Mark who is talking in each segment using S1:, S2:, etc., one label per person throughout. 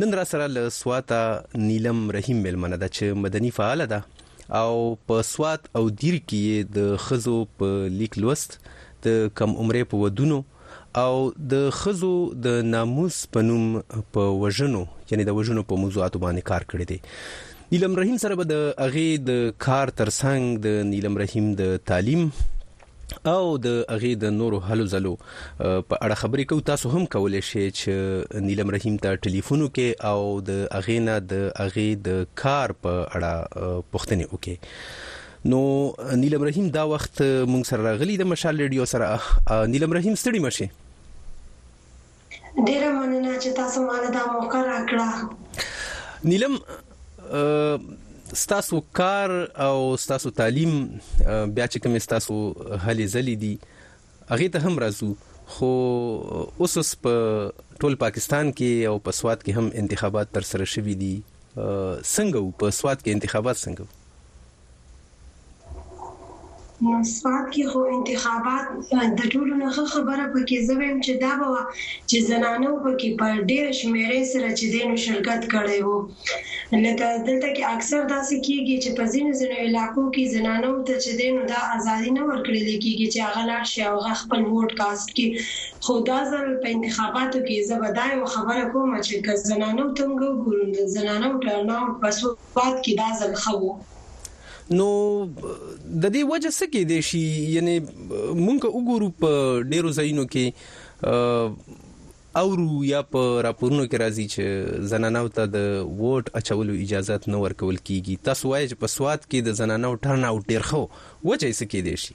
S1: نن را سره له سواته نیلم رحیم ملمنه ده چې مدني فعال ده او په سواد او دیر کې د خزو په لیک لوست د کم عمره په ودونو او د خزو د ناموس په نوم په وژنو یعنی د وژنو په موضوعاتو باندې کار کړی دی نیلم رحیم سره به د اغه د کار ترڅنګ د نیلم رحیم د تعلیم او د هغه د نورو هلو ځلو په اړه خبرې کوو تاسو هم کولای شئ چې نیلم رحیم ته ټلیفون وکړئ او د هغه نه د هغه د کار په اړه پوښتنه وکړئ نو نیلم رحیم دا وخت مونږ سره راغلی د مشال ریډیو سره نیلم رحیم ستړي مشه
S2: ډیره مننه چې تاسو ماله دا موقع راکړه.
S1: نیلم ستاسو کار او ستاسو تعلیم بیا چې کوم ستاسو هلې ځلې دي هغه ته هم راځو خو اوس اوس په ټول پاکستان کې او په سواد کې هم انتخابات تر سره شوې دي څنګه په سواد کې انتخابات څنګه
S2: سوات کې خو انتخابات د ټولو نه ښه خبره پکې زه ویم چې دا به وه چې زنانو پکې په ډېر شمېرې سره چې دی نو شرکت کړی وو لکه دلته کې اکثر داسې کېږي چې په ځینو ځینو علاقو کې زنانو ته چې دی نو دا ازادي نه ورکړل کېږي چې هغه لاړ شي او هغه خپل ووټ کاسټ کړي خو دا ځل په انتخاباتو کې زه به دا یو خبره کوم چې که زنانو ته موږ وګورو د زنانو ټرن آوټ په باد کې دا ځل ښه وو.
S1: نو د دې وجه څه کېدای شي؟ یعنې مونږ که وګورو په ډېرو ځایونو کې اورو یا په راپورونو کې راځي چې زنانو ته د ووټ اچولو اجازه نه ورکول کیږي تاسو وایي چې په سواد کې د زنانو ټرن اوټ ډیر خو وجه یې څه کېدای شي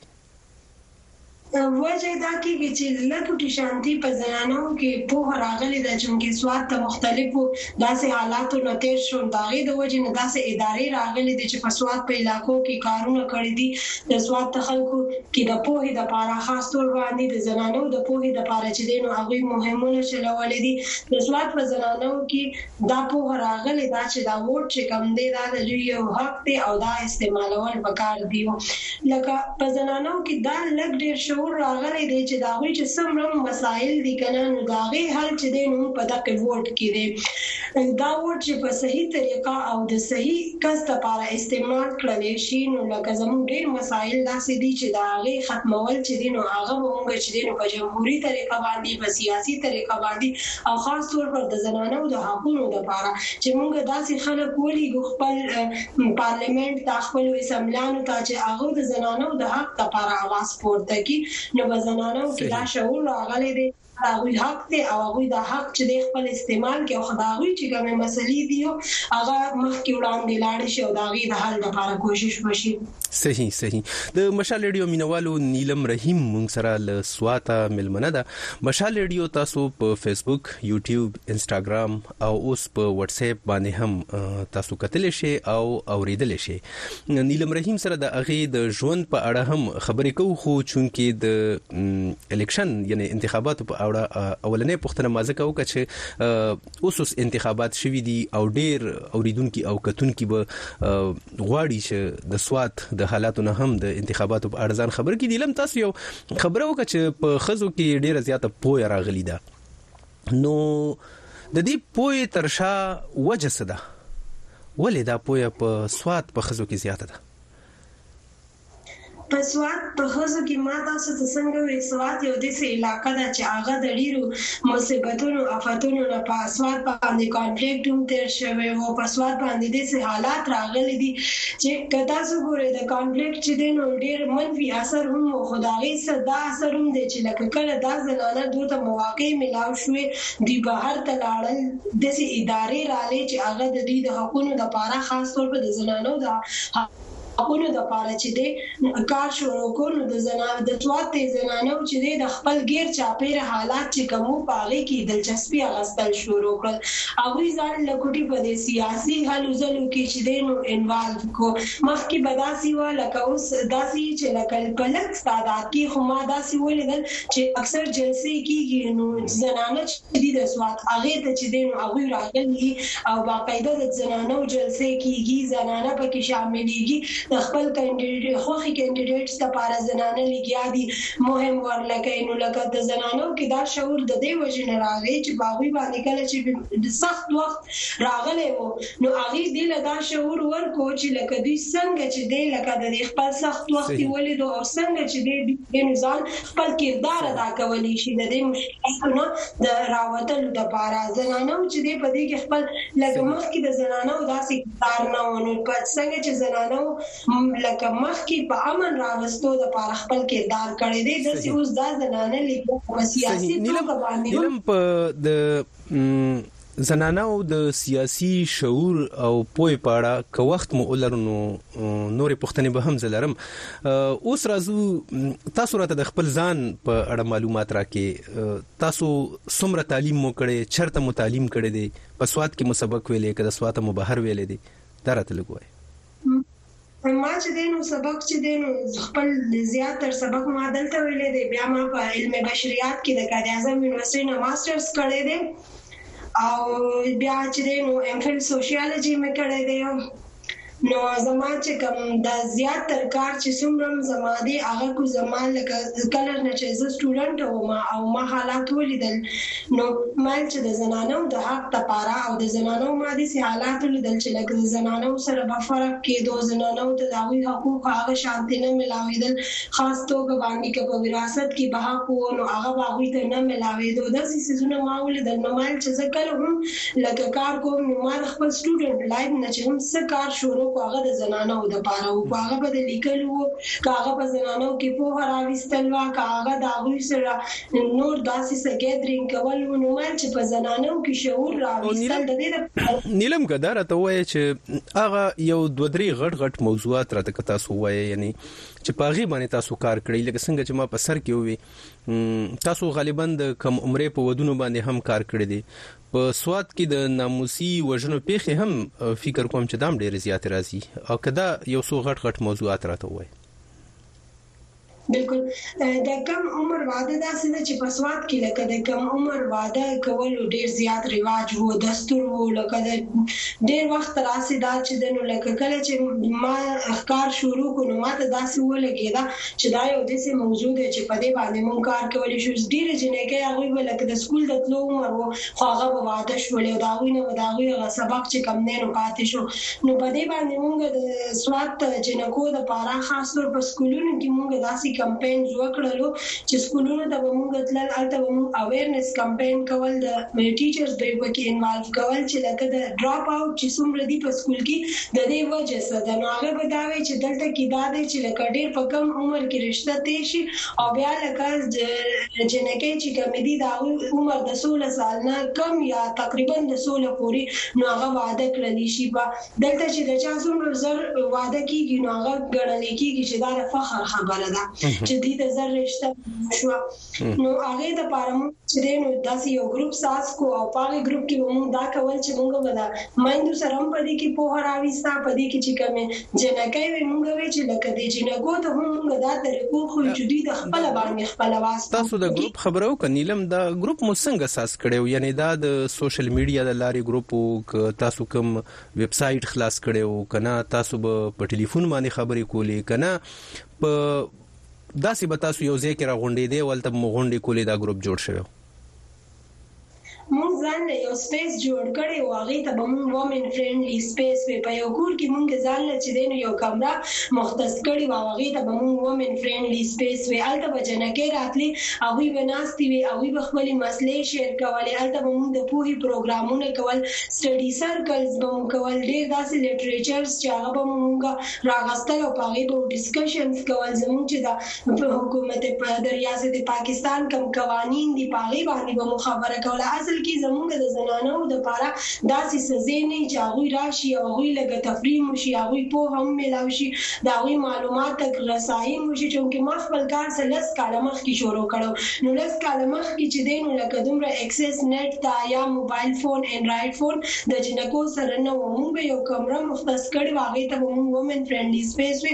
S2: وجه یې دا کېږي چې له ټوټي شانتي په زنانو کې پوهه راغلې ده چونکې سوات د مختلفو داسې حالاتو نه تېر شول د هغې د وجې نه داسې ادارې راغلې دي چې په سوات په علاقو کې کارونه کړي دي د سوات د خلکو کې د پوهې د پاره خاص طور باندې د زنانو د پوهې د پاره چې دی نو هغوي مهمونه چلولې دي د سوات په زنانو کې دا پوهه راغلې ده چې دا ووټ چې کوم دی دا د دوی یو حق دی او دا استعمالول پکار دیو لکه په زنانو کې دا لږ ډیر شعور راغلی دی چې د هغوی چې څومره هم مسایل دی کنه نو د هغې حل چې دی نو هم په دقی ووټ کې دی دا ووټ چې په صحیح طریقه او د صحیح کس لپاره استعمال کړلی شی نو لکه زموږ ډیر مسایل داسی دی چې د هغې ختمول چې دی نو هغه به موږ چې دی نو په جمهوری طریقه باندی په سیاسی طریقه باندی او خاص طور پر د زنانو د حقونو لپاره چې مونږ داسې خلک وليږو خپل پارليمنټ ته خپلو اسمبليانو ته چې هغه د زنانو د حق لپاره اواز پورته کړي نو په زنانو کې دا شعور راغلی دی دا هغوی حق دی او هغوی دا حق چې دی خپل استعمال کړي او د هغوی چې کومې مسلې دي هغه مخکې وړاندې لاړ شي او د هغې د حل لپاره کوشش وشي
S1: صحیح صحیح د مشال ریډیو مینوالو نیلم رحیم مونږ سره له سواته ملمنه ده مشال ريډيو تاسو په فيسبوک، يوټيوب، انسټاګرام او اوس په واتس اپ باندې هم تاسو کتلی شئ او اوریدلی شئ. نیلم رحیم سره د هغه د ژوند په اړه هم خبرې کوو خو چونکی د الیکشن یعنی انتخاباتو په اړه اولنې پښتنه مازه کوو چې اوس اوس انتخابات شوي دي او ډیر اوریدونکو او کتونکو به غواړي چې د سواد د حالاتو نه هم د انتخاباتو په اړه ځان خبر کړي دي لم تاسو یو خبره وکړه چې په خزو کې ډیره زیاته پوهه راغلي ده نو د دې پوهه ترشا وجه څه ده ولې دا پوهه په سواد په خزو کې زیاته ده
S2: په سوات په ښځو کې ما تاسو ته څنګه وې سوات یو داسې علاقه ده چې هغه د ډیرو مصیبتونو افتونو نه په سوات باندې کانفلیکټ هم تیر شوی او په سوات باندې داسې حالات راغلي دي چې که تاسو ګورئ د کانفلیکټ چې دی نو ډیر منفي اثر هم و خو د هغې څه دا اثر هم دی چې لکه کله دا زنانه دوی ته مواقع ملاو شوې دوی بهر ته لاړل داسې ادارې راغلې چې هغه د دوی د حقونو لپاره خاص طور په د زنانو د حقونو دپاره چې دی کار شروع کړو نو دځوات دی زنانو چې دی دخپل ګیر چاپیر حالات چې کوم وو په هغې کې یې دلچسپی اخستل شروع کړل هغوی ځان لکوټی په دی سیاسی هلو ځلو کې چې دی نو انوالف کړو مخکې به داسی وه لکه اوس داسی چې لکه په لږ تعداد کې خو ما داسی ولیدل چې اکثر جلسې کیږی نو زنانه چې دي د ځواک هغې ته چې دی نو هغوی راغلي او باقاعده د ځنانو جلسې کیږي ځنانه پکې شاملیږي د خپل کاندیډیټ خوښي کاندیډیټس لپاره ځنانه لګیا دي مهم ورلکۍ نو لکه د ځنانو کې دا شعور د دې وجې نه راغی چې په هغوی باندې کله چې سخت وخت راغلی وو نو هغوی دې له دا شعور ورکو چې لکه دوی څنګه چې دی لکه د دې خپل سخت وخت یې ولیدو او څنګه چې دی دوی ځان خپل کردار ادا کولی شي د دې مشکل نه د راوتلو د پاره زنانه چې دې په دې کې خپل لکه مخ کې د زنانه او داسې کار نه ونو په څنګه چې زنانه لکه مخ کې په امن راوستو د پاره خپل کردار کړی دی د سیوز دا زنانه لیکو په سیاسي توګه باندې
S1: په د زناناو د سیاسي شعور او پوهې په اړه که وخت مو ولرو نو نورې پوښتنې به هم زه لرم اوس راځو تاسو راته د خپل ځان په اړه معلومات راکې تاسو څومره تعلیم مو کړی چرته مو تعلیم کړی دی په سواد کې مو سبق ویلې کړه سواد مو بهر ویلې دی دا راته لګوي
S2: ما چې دی نو سبق چې دی نو خپل زیات تر سبق ما دلته ویلې دی بیا ما په علم بشریات کې د قائد اعظم یونیورسيټي نه ماسترز کړی دی او بیا چې دی نو ایم فل سوشیالوجي مې کړی دی نو زما چې کوم د زیات تر کار چې څومره زما دی هغه کو زما لکه کلر نه چې زه سټوډنټ وم او ما حالات ولیدل نو مل چې د زنانو د حق د پاره او د زنانو ما دې سې حالاتو لیدل چې لکه د زنانو سره به فرق کیدو زنانو ته د هغوی حقوق هغه شانتې نه ملاویدل خاص توګه باندې که په وراثت کې به حق وو نو هغه به هغوی ته نه ملاویدو داسې څیزونه ما ولیدل نو مل چې زه کله هم لکه کار کوم نو ما د خپل سټوډنټ لایف نه چې هم څه کار شروع کو هغه د زنانو د پاره وو هغه به د لیکلو وو که هغه په زنانو کې پوهه راویستل وه که هغه د هغوی سره نور داسې څه ګیدرینګ کول و نو مل چې په زنانو کې شعور راویستل د
S1: دې لپاره وو. نیلم که دا راته ووایه چې هغه یو دوه درې غټ غټ موضوعات راته که تاسو ووایه یعنی چې په هغې باندې تاسو کار کړی لکه څنګه چې ما په سر کې ووی تاسو غالبا د کم عمرې په ودونو باندې هم کار کړی دی په سواد کې د ناموسي وژنو پیښې هم فکر کوم چې دام ډېر زیات راځي او کدا یو څو غټ غټ موضوعات راته وای
S2: بلکل د کم عمر واده داسې ده چې په سوات کې لکه د کم عمر واده کولو ډیر زیات رواج وو دستور وو لکه د ډیر وخت راهسې دا چې د نو لکه کله چې ما ښکار شروع کو نو ماته داسې ولګیده چې دا یو داسې موضوع ده چې په دې باندې مونږ کار کولی شو ډیرې جنکۍ هغوی به لکه د سکول د تلو عمر وو خو هغه به واده شولې او د هغوی نه به د هغوی هغه سبق چې کوم دی نو پاتې شو نو په دې باندې مونږ د سوات د جینکو د پاره خاص طور په سکولونو کې مونږ داسې کمپینز وکړلو چې سکولونو ته به مونږ تلل هلته به مونږ اویرنس کمپین کول د ټیچرز به یې پکې انوالو کول چې لکه د ډراپ اوټ چې څومره دي په سکول کې د دې وجه څه ده نو هغه به دا وی چې دلته کې دا دی چې لکه ډیر په کم عمر کې رشته تیر شي او بیا لکه جینکې چې کمې دي د هغوی عمر د سوله سال نه کم یا تقریبا د سوله پورې نو هغه واده کړل شي په دلته چې د چا څومره زر واده کیږي نو هغه ګڼل کیږي چې دا د فخر خبره ده چې دې د زر رشتہ شو نو هغه د پاره مو چې دینو داسې یو ګروپ ساز کو او پاغه ګروپ کې مو دا کول چې موږ ولا مایندو سره په دې کې په هراويستا په دې کې چې کومه جنکۍ وې مونږ وې چې لکه دې جنکو ته هم مونږ دا طريقو ښويو چې دوی د خپله باندې خپل اواز پورته کړي.
S1: تاسو د ګروپ خبره وکړه نيلم دا ګروپ مو څنګه اساس کړی وو يعنې دا د سوشل ميډيا د لارې ګروپ وو که تاسو کوم ويب سايټ خلاص کړی وو که نه تاسو به په ټليفون باندې خبرې کولې که نه په داسې به تاسو يو ځای کې راغونډېدی او هلته به مو غونډې کولې دا ګروپ جوړ شوی وو.
S2: مونږ ځان له یو سپیس جوړ کړی وو هغی ته به مونږ وومین فرینډلی سپیس وی په یو کور کی مونږ ځان له چی دی نو یو کمره مختص کړی وه او هغی ته به مونږ وومین فرینډلی سپیس وی هلته به جنکی راتلی هغوی به ناستی وی هغوی به خپلی مسلی شیر کولی هلته به مونږ د پوهی پروګرامونه کول سټډی سرکلز به مو کول ډیر داسی لټریچرز چی هغه به مو مونږ راغستل او په هغی به مو ډیسکشنز کول زمونږ چی د په حکومت په د ریاست پاکستان کوم قوانین دی په هغی باندی به مو خبره کوله اصل کی زمونږ د زنانوو د پاره داسی څه ځای نه چی هغوی راشی او هغوی لږه تفریح مو شی هغوی پوهه هم میلاو شی د هغوی معلومات تک رسایی مو شی چونکی ما خپل کار څه لس کاله مخکی شروع کړو نو لس کاله مخکی چی دی نو لکه دومره اکسیس نیټ ته یا موبایل فون انډرایډ فون د جنکو سره نه وو مونږ به یو کمره مختص کړی وه هغی ته به
S1: مونږ وومن فرینډلی سپیس وی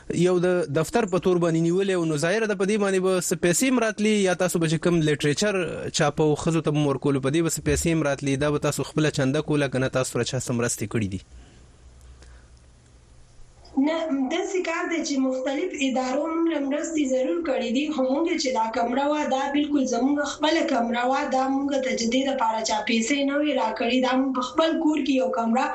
S1: یو
S2: د
S1: دفتر په تور باندې نیولې او نو ظاهر ده په دې باندې به څه پیسې مراتلې یا تاسو به چې کوم لیټریچر چاپه او خزو ته مور کول په دې به څه پیسې مراتلې دا به تاسو خپل چنده کوله کنه تاسو را چا سمرستې کړې دي
S2: نه داسې کار دی چې مختلف ادارو موږ له مرستې ضرور کړې دي خو موږ چې دا کمره وه دا بالکل زموږ خپل کمره وه دا موږ ته چې دې لپاره چا پیسې نه وې راکړې دا موږ په خپل کور کې یو کمره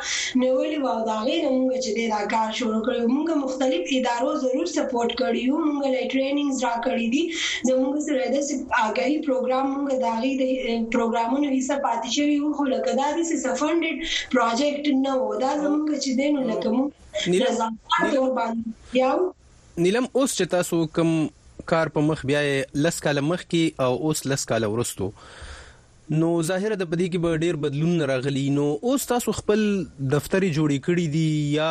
S2: نیولی وه او د هغی نه مونږ چی دی دا کار شروع کړی وو مونږ مختلف ادارو ضرور سپورټ کړی یو مونږ له ټریننګز راکړی دی زمونږ سره داسی اګاهی پروګرام مونږ د هغی د پروګرامونو حصه پاتی شوی یو خو لکه دا داسی څه فنډډ پراجیکټ نه وو دا زمونږ چی دی نو لکه مونږ
S1: د زعفران تور باندی لګیا وو. نیلم اوس چی تاسو کوم کار په مخ بیایی لس کاله مخکی او اوس لس کاله وروسته نو ظاهره ده په دې کې به ډیر بدلون راغلی نو اوس تاسو خپل دفتر جوړې کړې دي یا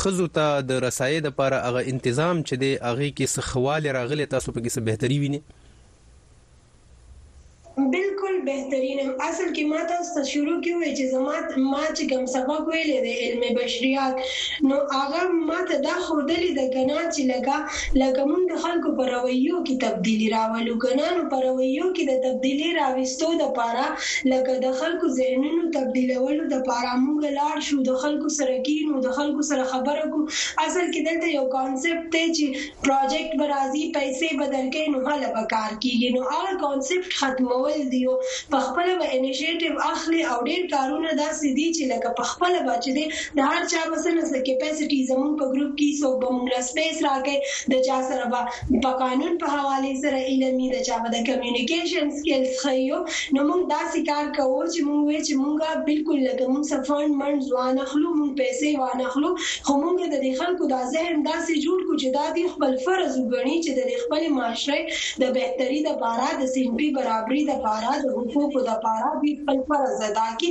S1: خزو ته د رسایې د لپاره هغه تنظیم چې دی هغه کې سخواله راغلی تاسو په کې څه بهتري ویني
S2: بالکل بهترین اصل کې ما تاسو ته شروع کې وې چې زما ما چې کوم سبق ویلې د علم بشریات نو هغه ما ته دا خودلې د کنا چې لکه لکه مونږ د خلکو په رويو کي تبديلي راولو کنه نو په رويو کي د تبديلي راوستو د پاره لکه د خلکو ذهنونو تبديلولو د پاره مونږ لاړ شو د خلکو سره کينو د خلکو سره خبره کو اصل کي دلته يو کانسيپټ دی چي پراجيکټ به راځي پيسې به درکوي نو هله به کار کيږي نو هغه کانسيپټ ختمول دي او پخپله به انيشيټيو اخلي او ډير کارونه داسي دي چي لکه پخپله به چي دی د هر چا به څه نه څه کیپسټي زموږ په ګروپ کی څوک به موږ له سپیس راکړی د چا سره به په قانون په حوالی سره علم وی د چا به د کمیونیکیشن سکیلز ښه یو نو موږ داسی کار کوو چی موږ وی چی موږ بلکل لکه موږ څه فنډ منډز وانه اخلو موږ پیسی وانه اخلو خو موږ د دی خلکو دا ذهن داسی جوړ کړو چی دا دوی خپل فرض وګڼی چی د دی خپلی معاشری د بهتری لپاره د صنفی برابری لپاره د حقوقو لپاره دوی خپل فرض ادا کړي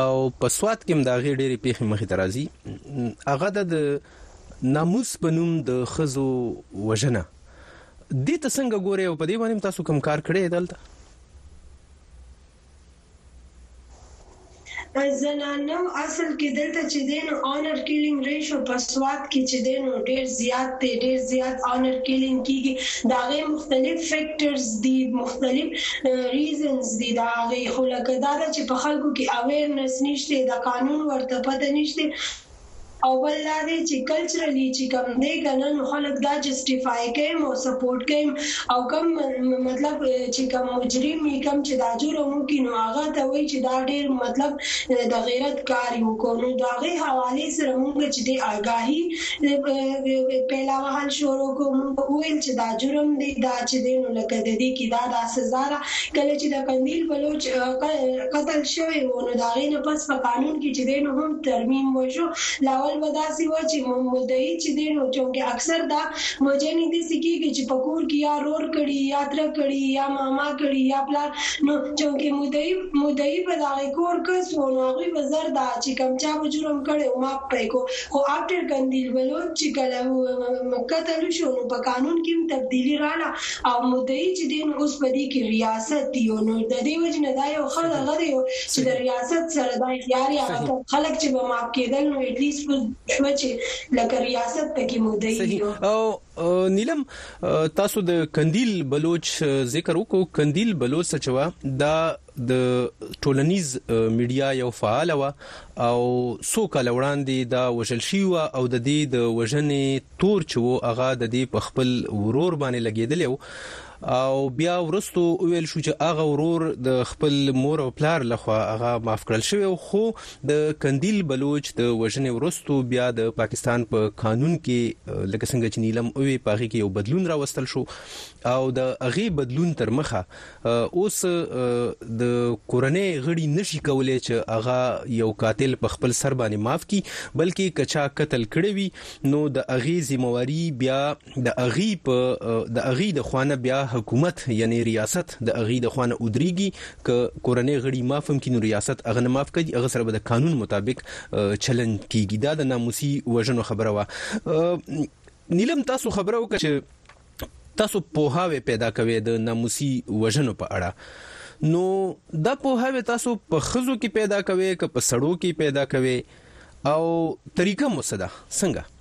S2: او په سواد کې هم د هغې ډېرې پیښې مخې ته راځي هغه
S1: د ناموس په نوم د خزو وژنه دې ته څنګه ګوري او په دې باندې تاسو کوم کار کړی دلته
S2: زنانو اصل کې دلته چې دینو اونر کیلینګ ریشو په سواد کې چې دینو ډیر زیات دی ډیر زیات اونر کیلینګ کیږي دا غي مختلف فیکټرز دي مختلف ریزنز دی د هغی خو لکه دا ده چی په خلکو کی اویرنس نشته د قانون ورته پته نشته او بل دا دی چی کلچرلی چی کم دی کنه نو خلک دا جسټیفای کئ او سپورټ کئ او کم مطلب چی کم مجرم وی کم چی دا جرم وکی نو هغه ته وای چی دا ډیر مطلب د غیرت کار یو کو نو د هغی حوالی سره مونږ چی دی آګاهی دی پیلا وهل شروع کړو مونږ وویل چې دا جرم دی دا چې دی نو لکه د دې کیدا دا سزا ده کله چې د قندیل بلوچ قتل شوی وو نو د هغې نه پس په قانون کې چې دی نو هم ترمیم وشو لاول به داسې وه چې مدعی چې دی نو چونکه اکثر دا وجنې داسې کیږي چې په کور کې یا رور کړي یا تر کړي یا ماما کړي یا پلار نو چونکه مدعی مدعی په دغه کور کس وو نو هغوی به زر دا چې کوم چا به جرم کړی وو معاف پرې کو وخت. خو افټر قندیل بلوچ چې کله قتل شو نو په قانون کې هم تبدیلي رااله او مدعي چې دی نو اوس په دې کې ریاست دی او نو د دې وجې نه دا یو ښه دغه دی چې د ریاست سره دا اختیار یا هغه خلک چې به معاف کیدل نو ایټلیسټ پوه شوه چې لکه ریاست په کې مدعي
S1: دی. نیلم تاسو د قندیل بلوچ ذکر وکړو قندیل بلوچ څه چې وه دا د ټولنیز میډیا یو فعال وه او څو کال وړاندې دا وژل شوی و او د دې د وژنې تور چې وو هغه د دې په خپل ورور باندې لګیدلی و او بیا ورستو ویل شو چې هغه ورور د خپل مور او پلار لخوا هغه معاف کړل شوی خو د کندیل بلوچ د وژنې ورستو بیا د پاکستان په پا قانون کې لکه څنګه چې نیلم اوې پاغي کې یو بدلون راوستل شو او د اغه بدلون تر مخه اوس د کورنۍ غړي نشي کولای چې هغه یو قاتل په خپل سر باندې معاف کی بلکې کچا قتل کړی وي نو د اغي ذمہواری بیا د اغي په د اغي د خوانه بیا حکومت یعنی ریاست د اغي د خوانه ودریږي ک کورنۍ غړي معافم کینو ریاست اغه نه معاف کوي اغه سره به د قانون مطابق چلن کیږي دا د ناموسي وژنو خبره وا نیلم تاسو خبره وکړه چې تاسو پوهاوی پیدا کوي د ناموسي وژنو په اړه نو دا پوهاوی تاسو په خزو کې پیدا کوي که په سړو کې پیدا کوي او طریقه مو څه ده څنګه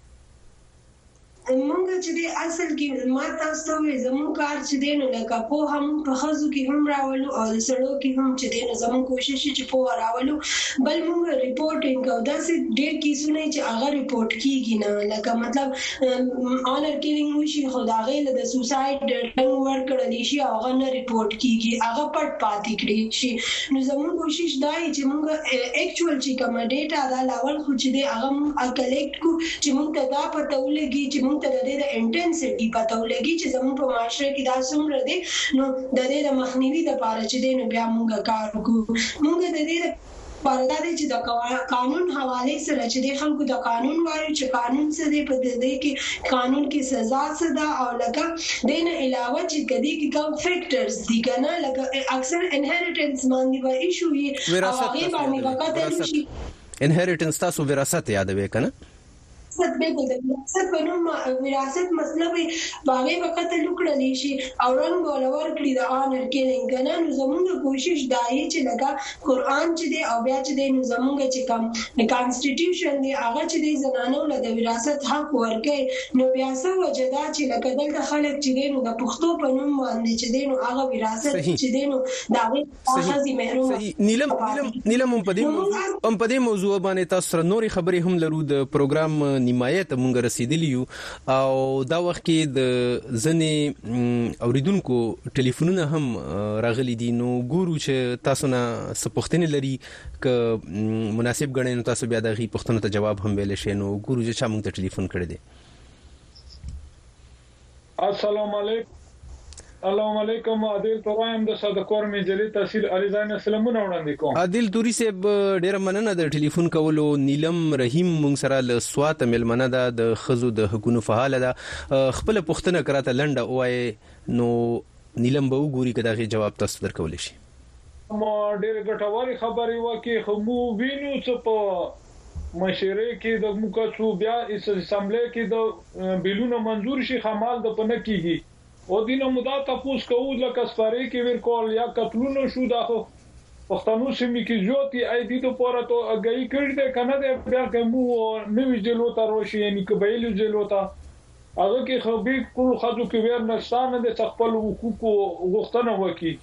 S2: مونږ چې دی اصل کې ما تاسو ته وې زموږ کار چې دی نو لکه پوهه مونږ په ښځو کې هم راولو او د سړو کې هم چې دی نو زموږ کوشش چې پوهه راولو بل مونږ رپورټینګ کوو داسې ډېر کیسونه چې هغه رپورټ کیږي نه لکه مطلب آنر کیلینګ وشي خو د هغې له د سوساید ډنګ ورکړل شي او هغه نه ریپورټ کیږي هغه پټ پاتې کړي شي نو زموږ کوشش دا یی چې موږ اکچوال چې کومه ډیټا ده لاول خو چې دی هغه موږ کلیکټ کړو چې موږ ته دا پته ولګي چې موږ ته د دې د انټنسټي پته ولګي چې زموږ په معاشره کې دا څومره دی نو د دې د مخنیوي لپاره چې دی نو بیا موږ کار وکړو موږ د دې پرده ده چې د قانون حوالې سره چې دې خلکو ته قانون وايو چې قانون څه دې په دې کې قانون کې سزا څه ده او لکه دې نه علاوه چې که دې کې کوم فکټرز دي که نه لکه اکثر انهرټنس باندې به ایشو وي
S1: او هغې باندې به قتل شي. انهرټنس تاسو وراثت یادوې که
S2: نه؟ ریاست بلکل د وراثت په نوم وراثت مسله وي په هغې به قتل وکړل شي او رنګ به له ورکړي د آنر کیلنګ که نه نو زمونږ کوشش دا یي چې لکه قرآن چې دی او بیا چې دی نو زمونږ چې کوم کانسټیټیوشن دی هغه چې دی زنانو له د وراثت حق ورکوي نو بیا څه وجه ده چې لکه دلته خلک چې دی نو د پښتو په نوم باندې چې دی نو هغه وراثت چې دی نو د
S1: هغې صحیح نیلم نیلم نیلم هم په دې موضوع هم په دې موضوع باندې تاسو سره نورې خبرې هم لرو د پروګرام نیمایه ته مونږ رسیدلی یو او دا وخت کې د ځنې اوریدونکو ټلیفونونه هم راغلي دي نو ګورو چې تاسو نه سپوښتنې لري ک مناسب غنئ نو تاسو بیا دغه پوښتنو ته جواب هم ویل شئ نو ګورو چې چا مونږ ته ټلیفون کړی دی
S3: اسلام علیکم اللهم علیکم عادل ترایم د صادق کور می جلی تحصیل علی زاین سلامونه وړاندې کوم
S1: عادل توري صاحب ډیره مننه د ټلیفون کولو نیلم رحیم مونږ سره له سوات ملمنه ده د خزو د حقونو فعال ده خپل پښتنه کراته لنډه وای نو نیلم به وګوري کدا غي جواب تاسو درکول شي
S3: ما ډېرې ګټورې خبرې وکړې خو موږ وینو چې په مشرۍ کې د موږ څو بیا اسمبلۍ کې د بیلونه منظور شي همالته په نه کېږي او دې نه موږ دا تپوس کوو لکه سپرې کې ویر کول یا قتلونه شو دا خو پښتنو سیمې کې زیات دي ایا دې دپاره تو اګاهي کړې ده که نه ده بیا که موږ نوي ضلعو ته راشي یعنې قبایلو ضلعو ته هغه کې خو بلکل ښځو کې ویر نشته نه ده چې خپل حقوقو غوښتنه وکړي.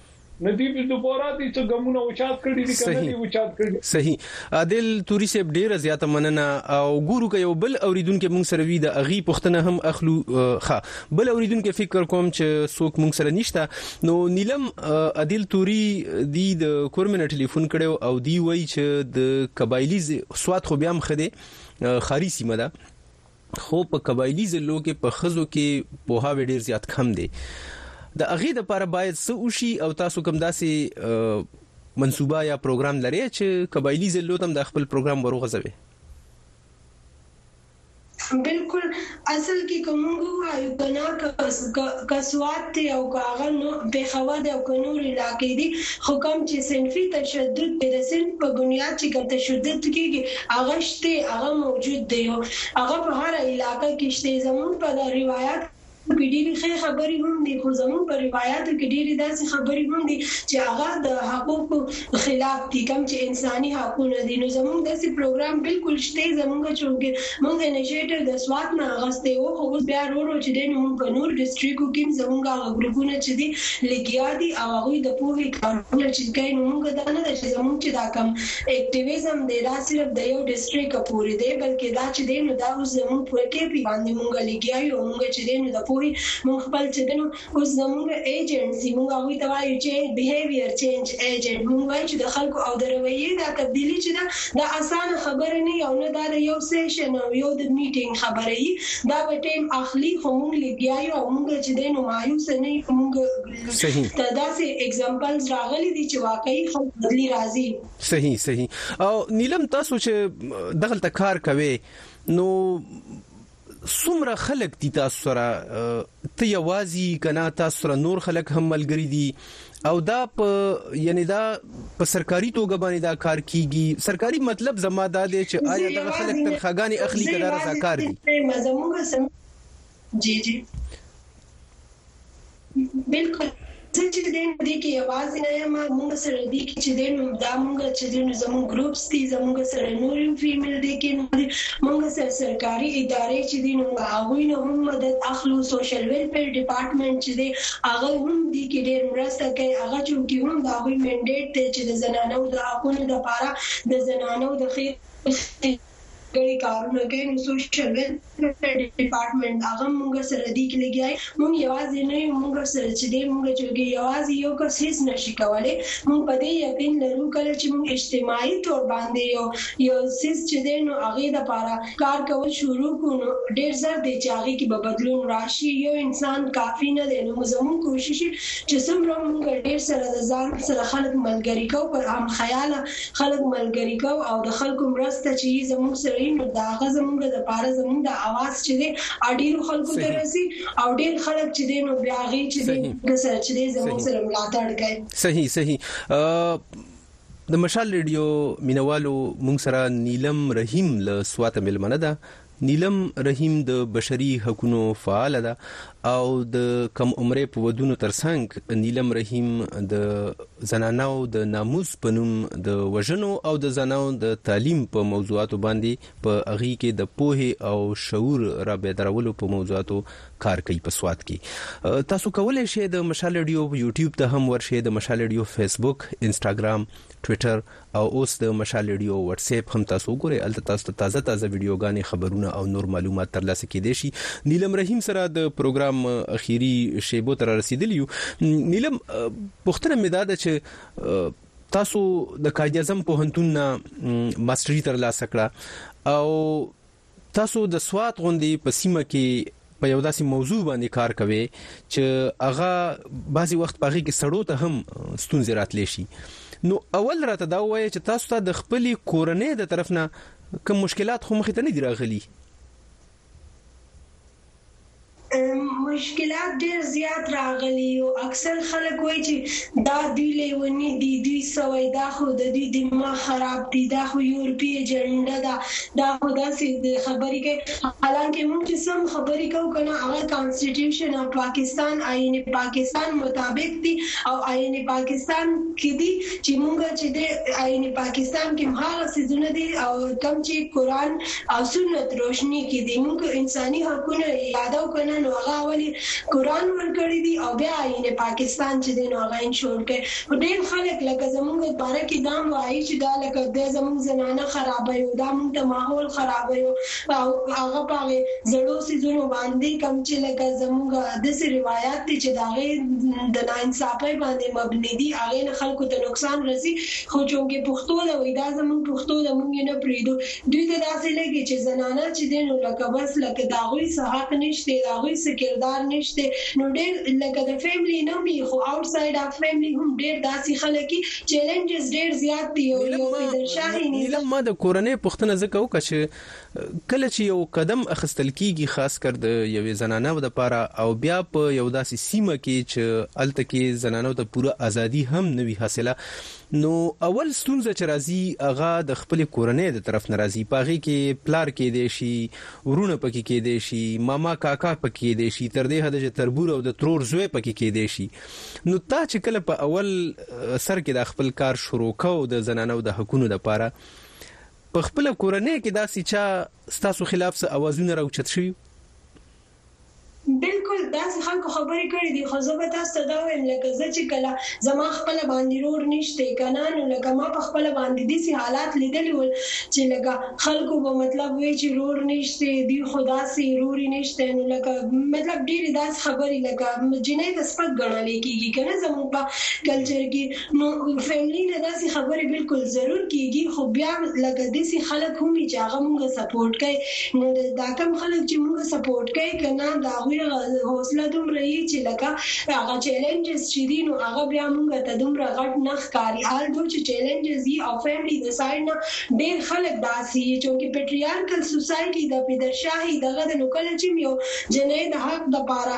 S3: نه دی به دوباره دی څه ګمونه اوچات کړی دی کنه دی اوچات کړی
S1: صحیح عادل توري صاحب ډیر زیاته مننه او ګورو که یو بل اوریدونکو مونږ سره وی د اغي پښتنه هم اخلو ښه بل اوریدونکو فکر کوم چې څوک مونږ سره نشته نو نیلم عادل توري دی د کورمن ټلیفون کړو او دی وای چې د قبایلی سواد خو بیا هم خده خاري سیمه ده خو په قبایلي ضلعو کې په ښځو کې پوهاوی ډېر زیات کم دی. د هغې لپاره باید څه وشي او تاسو کوم داسې منصوبه یا پروګرام لرئ چې قبایلي ضلعو ته هم دا خپل پروګرام وروغځوئ؟
S2: بلکل اصل کې که موږ ووایو که نه که سوات دی او که هغه پېښور دی او که نورې علاقې دي خو کوم چې صنفي تشدد دی د صنف په بنیاد چې کوم تشدد کېږي هغه شته هغه موجود دی او هغه په هره علاقه کې شته زموږ په روایاتو کې ډېرې ښې خبرې هم دي خو زموږ په روایاتو کې ډېرې داسې خبرې هم دي چې هغه د حقوقو خلاف دي کوم چې انساني حقونه دي نو زموږ داسې پروګرام بلکل شته زموږ چونکه موږ انیشیټیو د سوات نه اغستی وو خو اوس بیا رو رو چې دی نو موږ په نور ډسټریکو کې هم زموږ هغه ګروپونه چې دي لګیا دي او هغوی د پوهې کارونه چې کوي نو موږ دا نه ده چې زموږ چې دا کوم اکټیویزم دی دا صرف د یو ډیسټریکه پوری دی بلکه دا چی دی نو دا اوس زمونږ پوه ټی پی باندی مونږ لګیا یو او مونږ چی دی نو د پوهی مونږ خپل چی دی نو اوس زمونږ ایجنټس دی مونږ هغوی ته وایو چی بیهیویر چینج ایجنټ مونږ وایو چی د خلکو او د رویی دا تبدیلی چی ده دا اسانه خبره نه یی او نه دا د یو سیشن او یو د میټینګ خبره یی دا به ټیم اخلی خو مونږ لګیا یو او مونږ چی دی نو مایوسه نه یو مونږ
S1: صحیح
S2: ته داسې ایکزامپلز راغلي دي چې واقعي خلک بدلی راځي
S1: صحیح صحیح او نیلم تاسو چې دغه ته کار کوي نو څومره خلک دي تاسو سره ته یوازي کنا تاسو سره نور خلک هم ملګری دي او دا په یعنی دا په سرکاري توګه باندې دا کار کیږي سرکاري مطلب زما دا دی چې آیا دا خلک تنخواګانې اخلي کله رضاکار
S2: دي جی جی بالکل زه چې د دې کې یوازې نه یم موږ سره دې کې چې د نو دا موږ چې د نو زموږ ګروپس دي زموږ سره نور فیمیل دي کې موږ سره سرکاري ادارې چې د نو هغه نه هم مدد اخلو سوشل ویلفیر ډپارټمنټ چې دی هغه هم دې کې ډېر مرسته کوي هغه چې هم دا وی منډیټ دی چې د زنانو د حقوقو لپاره د زنانو د خیر کړي کارونه کوي نو سوشل ویلفیر ډیپارټمنټ هغه هم موږ سره دي کې لګیا یې موږ یوازې نه یو موږ سره چې دی موږ چونکې یوازې یو کس هیڅ نه شي کولی موږ په دې یقین لرو کله چې موږ اجتماعي طور باندې یو یو څیز چې دی نو هغې لپاره کار کول شروع کړو نو ډیر زر دی چې هغې کې به بدلون راشي یو انسان کافي نه دی نو زموږ کوشش چې څومره موږ ډیر سره د ځان سره خلک ملګري کوو پر هم خیاله خلک ملګري کوو او د خلکو مرسته چې يي زموږ سره يي نو د هغه زموږ د پاره زموږ د اواز چې دی هغه ډيرو خلکو ته رسي او ډير خلک چې دی نو بيا هغه چې دی د سره چې دی زموږ سره ملاتړ کوي
S1: صحیح صحیح د مشال ریډیو مینوالو مونږ سره نیلم رحیم له سوات ملمنه ده نیلم رحیم د بشري حقونو فعاله ده او د کم عمرې په ودونو ترڅنګ نیلم رحیم د زنانو د ناموس په نوم د وژنو او د زنانو د تعلیم په موضوعاتو باندې په اغي کې د پوهه او شعور را بیدارولو په موضوعاتو کار کوي په سواد کې تاسو کولای شئ د مشال ډیو یوټیوب ته هم ورشئ د مشال ډیو فیسبوک انستګرام ټوئیټر او اوس د مشال ريډيو واټسيپ هم تاسو وګورئ هلته تاسو ته تازه تازه ويډيوګانې خبرونه او نور معلومات ترلاسه کيدای شي نيلم رحيم سره د پروګرام اخيري شيبو ته رارسيدلي يو نيلم پوښتنه مې دا ده چې تاسو د قائد اعظم پوهنتون نه ماستري ترلاسه کړه او تاسو د سوات غوندې په سیمه کې په یو داسې موضوع باندې کار کوي چې هغه بعضی وخت پاغي کې سړو ته هم ستونزې راتلی شي نو اول راته دا وایي چې تاسو ته د خپل کورنۍ د طرف نه کوم مشکلات خو مخ ته نه دی راغلي
S2: مشکلات ډیر زیات راغلي او اکثر خلک وایي چې دا دوی لیوني دي، دوی څه وایي، دا خو د دوی دماغ خراب دي، دا خو یورپي ایجنډا ده، دا خو داسې خبرې کوي، حالانکه موږ چې څه هم خبرې کوو که نه هغه کانسټیټیوشن اف پاکستان، آئین پاکستان، مطابق دي او آئین پاکستان کې دي چې موږ چې دې آئین پاکستان کې هماغه څیزونه دي کوم چې قرآن او سنت روشنی کی دی مونږ که انسانی حقونه یادو کنه نو هغه اول یی قران ورکړی دی او بیا آیین پاکستان چی دی نو هغه انشور کړی خو ډیر خلک لکه زمونږ باره کی دام وایی چی دا لکه دا زمونږ زنانه خرابوی او دا مونږ ته ماحول خرابوی او هغه په هغه زړو څیزونو باندی کوم چی لکه زمونږ داسی روایات دی چی د هغه د نا انصافی باندی مبنی دی هغه نه خلکو ته نقصان رسی خو چونکی پښتو ده وایی دا زمونږ پښتو ده مونږ یی نه پریږدو دوی ته داسې لګي چې زنانه چې دې نو لکه بس لکه دهغوی څه حق نشته دهغوی څه کردار نشته نو ډېر لکه د فېملي نه وي خو آوټ سايډ آف فېملي هم ډېر داسې خلک يي چېلنجز ډېر زيات دي يو يو بدلشاهي
S1: نظام. نيلم ما د کورنۍ پوښتنه ځکه وکړه چې کله چې يو قدم اخستل کيږي خاص کر د يوې زنانه دپاره او بيا په يو داسې سيمه کې چې هلته کې زنانو ته پوره ازادي هم نه وي حاصله نو اول ستونزه چې راځي هغه د خپلې کورنۍ د طرف نه راځي په هغې کې پلار کېدای شي وروڼه پکې کېدای شي ماما کاکا پکې کېدای شي تر دې حده چې تربور او د ترور زوی پکې کېدای شي نو تا چې کله په اول سر کې دا خپل کار شروع کوو د زنانو د حقونو لپاره په خپل کورنۍ کې داسې چا ستاسو خلاف څه اوازونه راوچت شوي
S2: بلکل داسی خلکو خبری کړی دی خو زه به تاسو ته دا ویم لکه زه چی کله زما خپله باندی رور نشته کنه نو لکه ما په خپله باندی دسی حالات لیدلی ول چی لکه خلکو به مطلب وی چی رور نشته دی خو داسی روری نشته نو لکه مطلب ډیری داسی خبری لکه جنۍ ته سپک ګڼلی کیږی کنه زموږ په کلچر کی فیملی نه داسی خبری بلکل ضرور کیږی خو بیا لکه دسی خلک هم وی چی هغه مونږ سپورټ کوی نو داکم خلک چی مونږ سپورټ کوی کنه دهغوی حوصله دومره یی چی لکه هغه چیلنجز چی دی نو هغه بیا مونږ ته دومره غټ نه ښکاری آلدو چی چیلنجز یی او فیملی د سایډ نه ډیر خلک داسی یی چونکی پیټریارکل سوسایټی ده پیدرشاهی دغه ده نو کله چی هم یو جنی د
S1: حق دپاره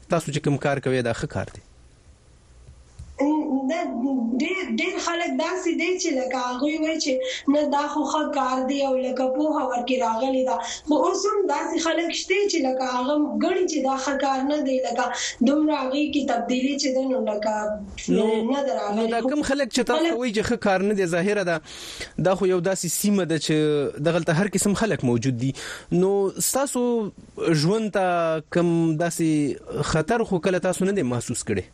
S1: تاسو چې کوم کار کوی دا ښه کار دی.
S2: نه ډېر ډېر خلک داسې دی چې لکه هغوی وایي چې نه دا خو ښه کار دی او لکه پوهه ورکې راغلې ده خو اوس هم داسې خلک شته چې لکه هغه ګڼي چې دا ښه کار نه دی لکه دومره هغې کې تبدیلې چې ده نو لکه
S1: نه ده راغلې نو دا کوم خلک چې تاسو وایي چې ښه کار نه دی ظاهره ده دا خو یو داسې سیمه ده چې دغلته هر قسم خلک موجود دي نو تاسو ژوند ته کوم داسې خطر خو کله تاسو نه دی محسوس کړی؟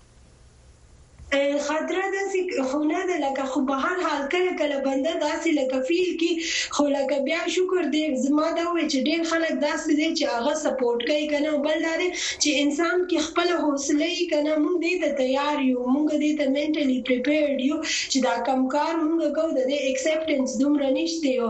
S2: خطره داسې خو نه ده لکه خو په هر حال کله کله بنده داسې لکه فیل کړي خو لکه بیا شکر دی زه ماته وویل چې ډیر خلک داسې دی چې هغه سپورټ کوي کنه او بل دادی چې انسان کې خپله حوصله وي کنه مونږ دې ته تیار یو مونږ دې ته مینټلي پریپیرډ یو چې دا کوم کار مونږ کوو ددې اکسیپټنس دومره نشته
S1: او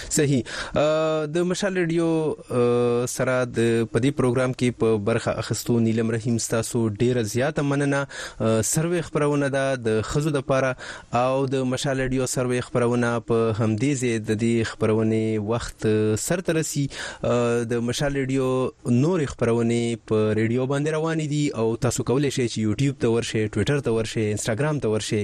S1: صحیح د مشال ریډیو سره د پدی پروګرام کې په برخه اخستو نیلم رحیم تاسو ډیره زیاته مننه سروې خبرونه ده د خزو د پاره او د مشال ریډیو سروې خبرونه په همدې زید د دې خبرونه وخت سر ترسي د مشال ریډیو نور خبرونه په ریډیو باندې روان دي او تاسو کولای شئ چې یوټیوب ته ورشئ ټوئیټر ته ورشئ انستګرام ته ورشئ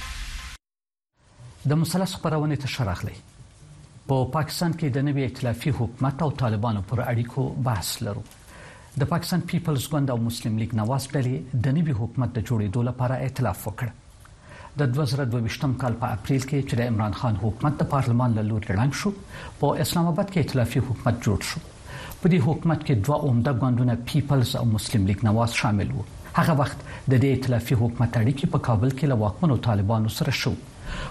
S1: د
S4: مثلث خبرونه ته شرغلي په پاکستان کې د نوي ائتلافي حکومت او طالبانو پر اړیکو بحث لرو د پاکستان پیپلز ګوند او مسلم لیگ نواز ډلې د نوي حکومت د جوړېدو لپاره ائتلاف وکړ د 2022م کال په اپریل کې چې د عمران خان حکومت د پارلمان له لوري ړنګ شو په اسلام آباد کې ائتلافي حکومت جوړ شو په دې حکومت کې دوه عمده ګوندونه پیپلز او مسلم لیګ نواز شامل وو هغه وخت د دې ائتلافي حکومت اړیکې په کابل کې له واکمنو طالبانو سره شو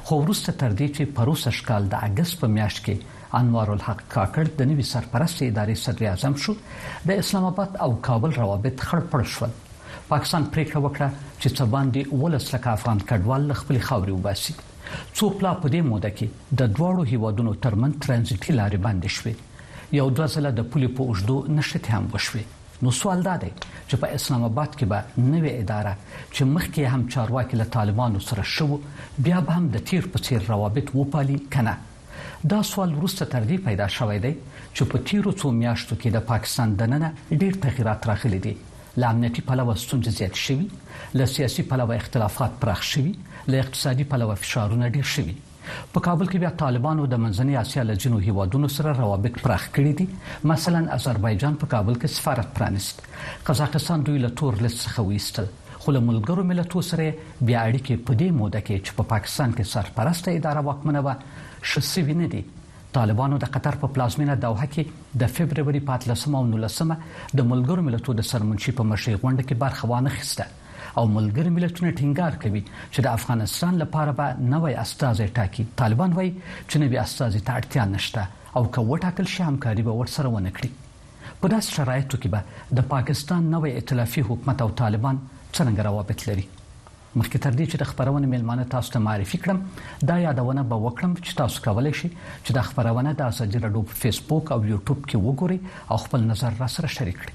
S4: خو وروسته تر دې چې پروسه شکال د اگست په میاشت کې انوار الحق کاکړ د نوي سرپرست ادارې صدر اعظم شو د اسلام آباد او کابل روابط خړپړ شول پاکستان پریکړه وکړه چې څه باندې ولس لکه افغان کډوال له خپل خاورې وباسي څو پلا په دې موده کې د دوړو هیوادونو ترمن ترانزیټي لارې بندې شوې یو دوه ځله د پولې په اوږدو نښتې هم وشوې نو سوال دا دی چې په اسلام آباد کې به نوې اداره چې مخکې هم چارواکي له طالبانو سره شوو بیا به هم د تیر په څیر روابط وپالي کنه دا سوال وروسته تر دې پیدا شوی دی چې په تیرو څو میاشتو کې د پاکستان دننه ډیر تغیرات راغلي دي له امنیتي پلوه ستونزې زیات شوي له سیاسي پلوه اختلافات پراخ شوي له اقتصادي پلوه فشارونه ډیر شوي په کابل کې بیا طالبانو د منځنۍ اسیا له ځینو هیوادونو سره روابط پراخ کړي دي مثلا آذربایجان په کابل کې سفارت پرانیست قزاقستان دوی له تور لیست څخه ویستل خو له ملګرو ملتو سره بیا اړیکې په دې موده کې چې په پاکستان کې سرپرسته اداره واکمنه و شسوي نه دي طالبانو د قطر په پلازمینه دوحه کې د فبرवरी 14 او 19 د ملګرو ملتو د سرمنشي په مشرۍ غونډه کې برخه وانه خسته او ملګری ملتونه ټینګار کوي چې د افغانستان لپاره به نوې استاذې ټاکي طالبان وایي چې نوې استاذې ته اړتیا نشته او که وټاکل شي همکاري به ورسره ونه کړي په داس شرایطو کې به د پاکستان نوې ائتلافي حکومت او طالبان څنګه روابط لري مخکې تر دې چې د خبرونه میلمانه تاسو ته معرفي کړم دا یادونه به وکړم چې تاسو کولای شئ چې د خبرونه د ازادي رادیو په فیسبوک او یوټیوب کې وګورئ او خپل نظر را سره شریک کړئ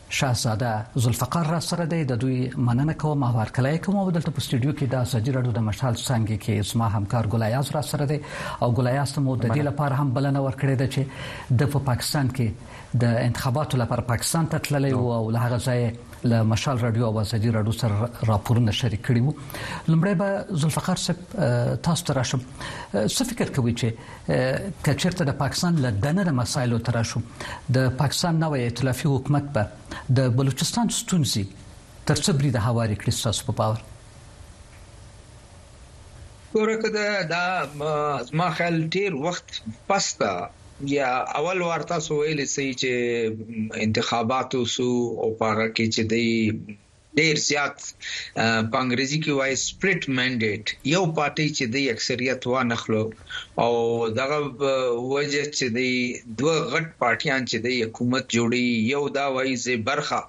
S4: شهزاده ذوالفقار راسره دی د دوی مننه کوم او هرکلی یې کوم او دلته په سټوډیو کې د ازادي راډیو د مشال څنګه کې زما همکار ګل ایاز راسره دی او ګل ایاز ته مو د دې لپاره هم بلنه ورکړې ده چې د په پاکستان کې د انتخاباتو لپاره پاکستان ته تللی وو او له هغه ځای له مشال رادیو او ازادي رادیو سره راپورونه شریک کړي وو لمړی به ذوالفقار صاحب تاسو ته راشم څه فکر کوئ چې که چیرته د پاکستان له دننه مسایلو تر شو د پاکستان نوې ائتلافي حکومت به د بلوچستان ستونزې تر څه برید هوارې کړې تاسو په باور
S5: ورکه دا دا ما خیال ډیر وخت پستا یا اول ورته سویل سي چې انتخابات وسو او پاره کې چې دی ډېر زیات په انګریزي کې وايي سپلټ مینډیټ یو پارټي چې دی اکثریت وانه خلو او دغه وجه چې دی دوه غټ پارټیان چې دی حکومت جوړي یو دا وايي زه برخه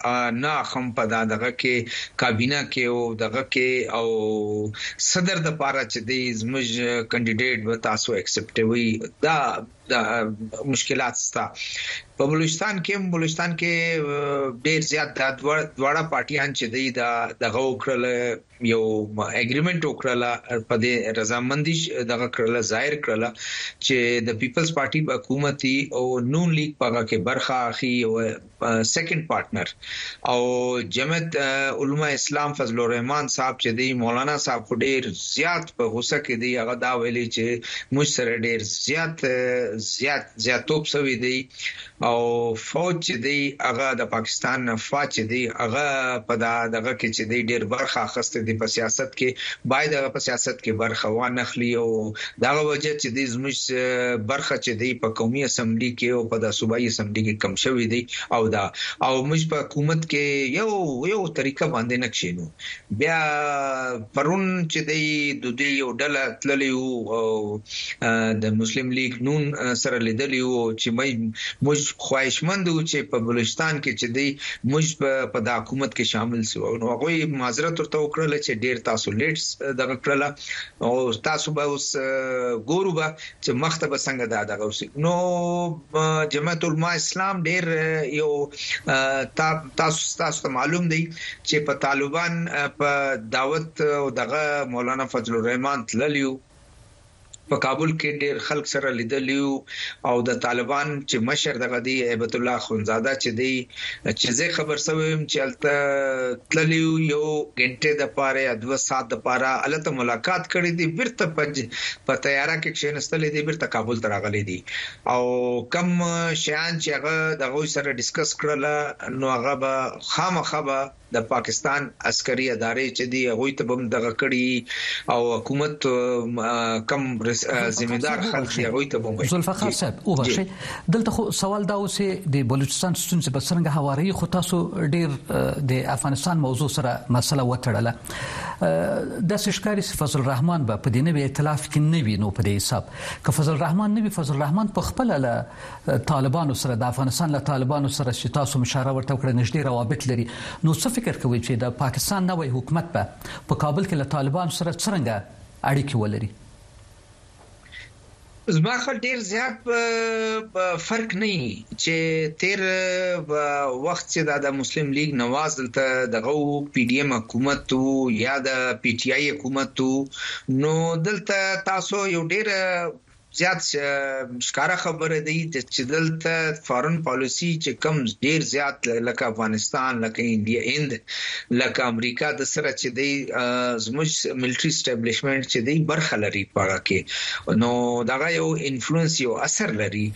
S5: نه اخم په دا دغه کې کابینه کې او دغه کې او صدر د پاره چې دی زموږ کاندیدټ به تاسو اکسپټوي دا دا مشکلات ستا په بلوچستان کې بلوچستان کې ډیر زیات دا دواړه پارټیان چې دی دا دغه وکړل یو اګریمنت وکړل په دې رضامندي دغه کړل ظاهر کړل چې د پیپلز پارټي حکومت او نون لیګ په هغه کې برخه اخی او سیکنډ پارټنر او جمعیت علماء اسلام فضل الرحمن صاحب چې دی مولانا صاحب خو ډیر زیات په غوسه کې دی هغه دا ویلي چې موږ سره ډیر زیات زیات زیاتوب سوی دی او فوج چې دی هغه د پاکستان نه فوج چې دی هغه په دا دغه کې چې دی ډیر برخه اخسته دی په سیاست کې باید هغه په سیاست کې برخه وانخلي او د هغه وضعیت چې دی زموږ برخه چې دی په قومي اسمبلي کې او په دا صوبایي اسمبلي کې کم شوی دی او دا او موږ په حکومت کې یو یو طریقه باندې نه کښینو بیا پرون چې دی د دوی یو ډله تللی وو او د مسلم لیگ نون سره لیدلی وو چې موږ خواهشمند وو چې په بلوچستان کې چې دی موږ په دا حکومت کې شامل سو نو هغه معذرت ورته وکړل چې ډیر تاسو لیټس دغه کړل نو تاسو به اوس ګورو به چې مخ ته به څنګه دا دغه وسی نو جماعت علماء اسلام ډیر یو تاسو تاسو ته معلوم دی چې په طالبان په دعوت او دغه مولانا فضل الرحمن تللیو په کابل کې ډیر خلک سره لیدلیو او د طالبان چې مشر دغه دی هیبت الله اخوندزاده چې دی چې زه خبر سوم چې الته تللی یو غنټه د پاره یا دوه ساعت د پاره الته ملاقات کړی دی بیرته پج په تیاره کې کښینستلې دی بیرته کابل ته راغلی دی او کم شیان چې هغه دغه سره ډیسکس کړل نو هغه به خامخبه د پاکستان عسکري ادارې چې دي هغوی ته به هم دغه کړي او حکومت کوم ذمه دار خلک دي هغوی ته به
S4: هم ذوالفقار صاحب وبخښي دلته خو سوال دا اوس د بلوچستان ستونزې په څنګه هواري خو تاسو ډیر د افغانستان موضوع سره مسله وتړله د سشکاري فضل الرحمن به په دې نوې ائتلاف کې نه وي نو په دې حساب که فضل الرحمن نه وي فضل الرحمن په خپل له طالبانو سره د افغانستان له طالبانو سره چې تاسو مشاره ورته وکړه نږدې روابط لري نو څه فکر کوي چې د پاکستان نوې حکومت به په کابل کې له طالبانو سره څنګه اړیکې ولري
S5: زما خو ډیر زیات به فرق نه وي چې تیر وخت چې دا د مسلم لیگ نواز دلته دغه پی ډی ایم حکومت وو یا د پی ټی آی حکومت وو نو دلته تاسو یو ډیر زیات ښکاره خبره دی چې دلته فارن پالیسي چې کوم ډیر زیات لکه افغانستان لکه انډیا هند لکه امریکا د سره چې دی زموږ ملټری اسټابلیشمنت چې دی برخه لري پاړه کې نو دغه یو انفلوئنس یو اثر لري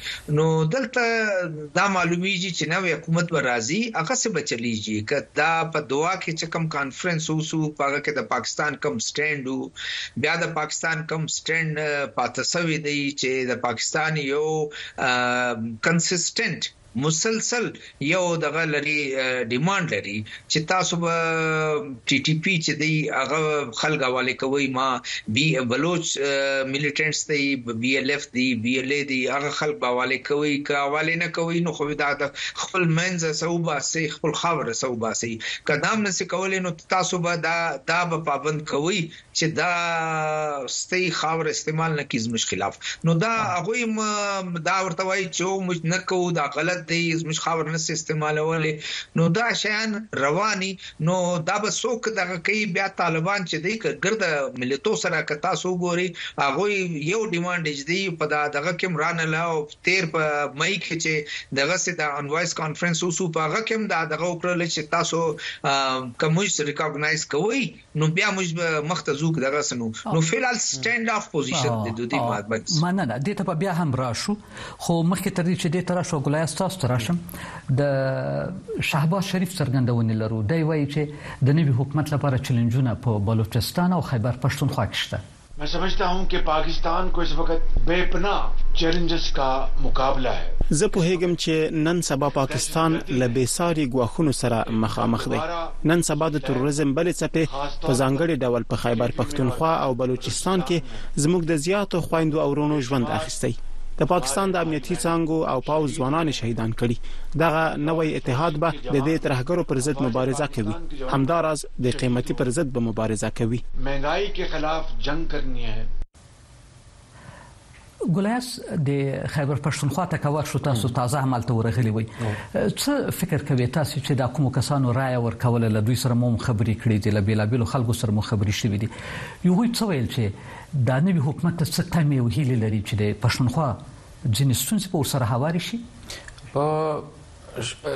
S5: نو دلته دا معلومیږي چې نو حکومت به راځي هغه څه بچلیږي کدا په دوا کې چې کوم کانفرنس وسو پاګه کې د پاکستان کوم سټاند بیا د پاکستان کوم سټینډ پاته سوی دی چې د پاکستان یو کنسیسټنټ مسلسل یو دغه لري ډیماند لري چې تاسو به ټي ټي پی چې دی هغه خلک حواله کوي ما بي بلوچ مليټنټس دی بي ال اف دی بي ال اي دی هغه خلک به حواله کوي که حواله نه کوي نو خو دا خپل منځ سو باسي خپل خاور سو باسي کدام نه سکولې نو تاسو به دا دا به پابند کوئ چې دا ستۍ خاور استعمال نه کی زموږ خلاف نو دا هغوی دا ورته وایي چې موږ نه کوو دا غلط دی زموږ خاور نه سي استعمالولی نو دا شیان رواني نو دا به څوک دغه کوي بیا طالبان چې دی که ګرد ملتو سره که تاسو وګورئ هغوی یو ډیمانډ یې چې دی په دا دغه کې هم رانه له تیر په مئی کښې چې دغه سې د انوائس کانفرنس اوسو په هغه کښې هم دا دغه وکړل چې تاسو که موږ ریکاګنائز کوئ نو بیا موږ به مخ ته ځو که دغه سې نو نو فی الحال سټینډ آف پوزیشن دې دو دې مابینځ.
S4: مننه دې ته به بیا هم راشو خو مخکې تر دې چې دې ته راشو ګلایه ستاسو ته راشم د شهباز شریف څرګندونې لرو دی وایي چې د نوي حکومت لپاره چلینجونه په بلوچستان او خیبر پښتونخوا کښې شته.
S6: میں سمجھتا ہوں کہ پاکستان کو اس وقت بے پناہ چیلنجز کا مقابلہ
S7: ہے۔ زه پوهېږم چې نن سبا پاکستان له بې ساري ګواښونو سره مخامخ دی. نن سبا د ترورېزم بلې څپې په ځانګړې ډول په خیبر پښتونخوا او بلوچستان کې زموږ د زیاتو خویندو او وروڼو ژوند اخیستی. د پاکستان د امنیتي څانګو او پوځ ځوانان یې شهیدان کړي. دغه نوی اتحاد به د دې ترهګرو پر ضد مبارزه کوي. همدا راز بې قېمتي پر ضد به مبارزه کوي.
S6: مهنګايي کې خلاف جنګ کرني هې.
S4: ګلایس دې خیبر پښتونخوا ته که ورشو تاسو تازه همالته ورغلي وئ څه فکر کوې تاسو چې دا کومو کسانو رایه ورکوله له دوی سره مو هم خبرې کړې دي له بیلابیلو خلکو سره مو خبرې شوې دي یوهوی څه ویل چې دا نوي حکومت ته څه تمې او هیلې لري چې د پښتونخوا ځینې ستونزې په ورسره هوارې شي
S8: په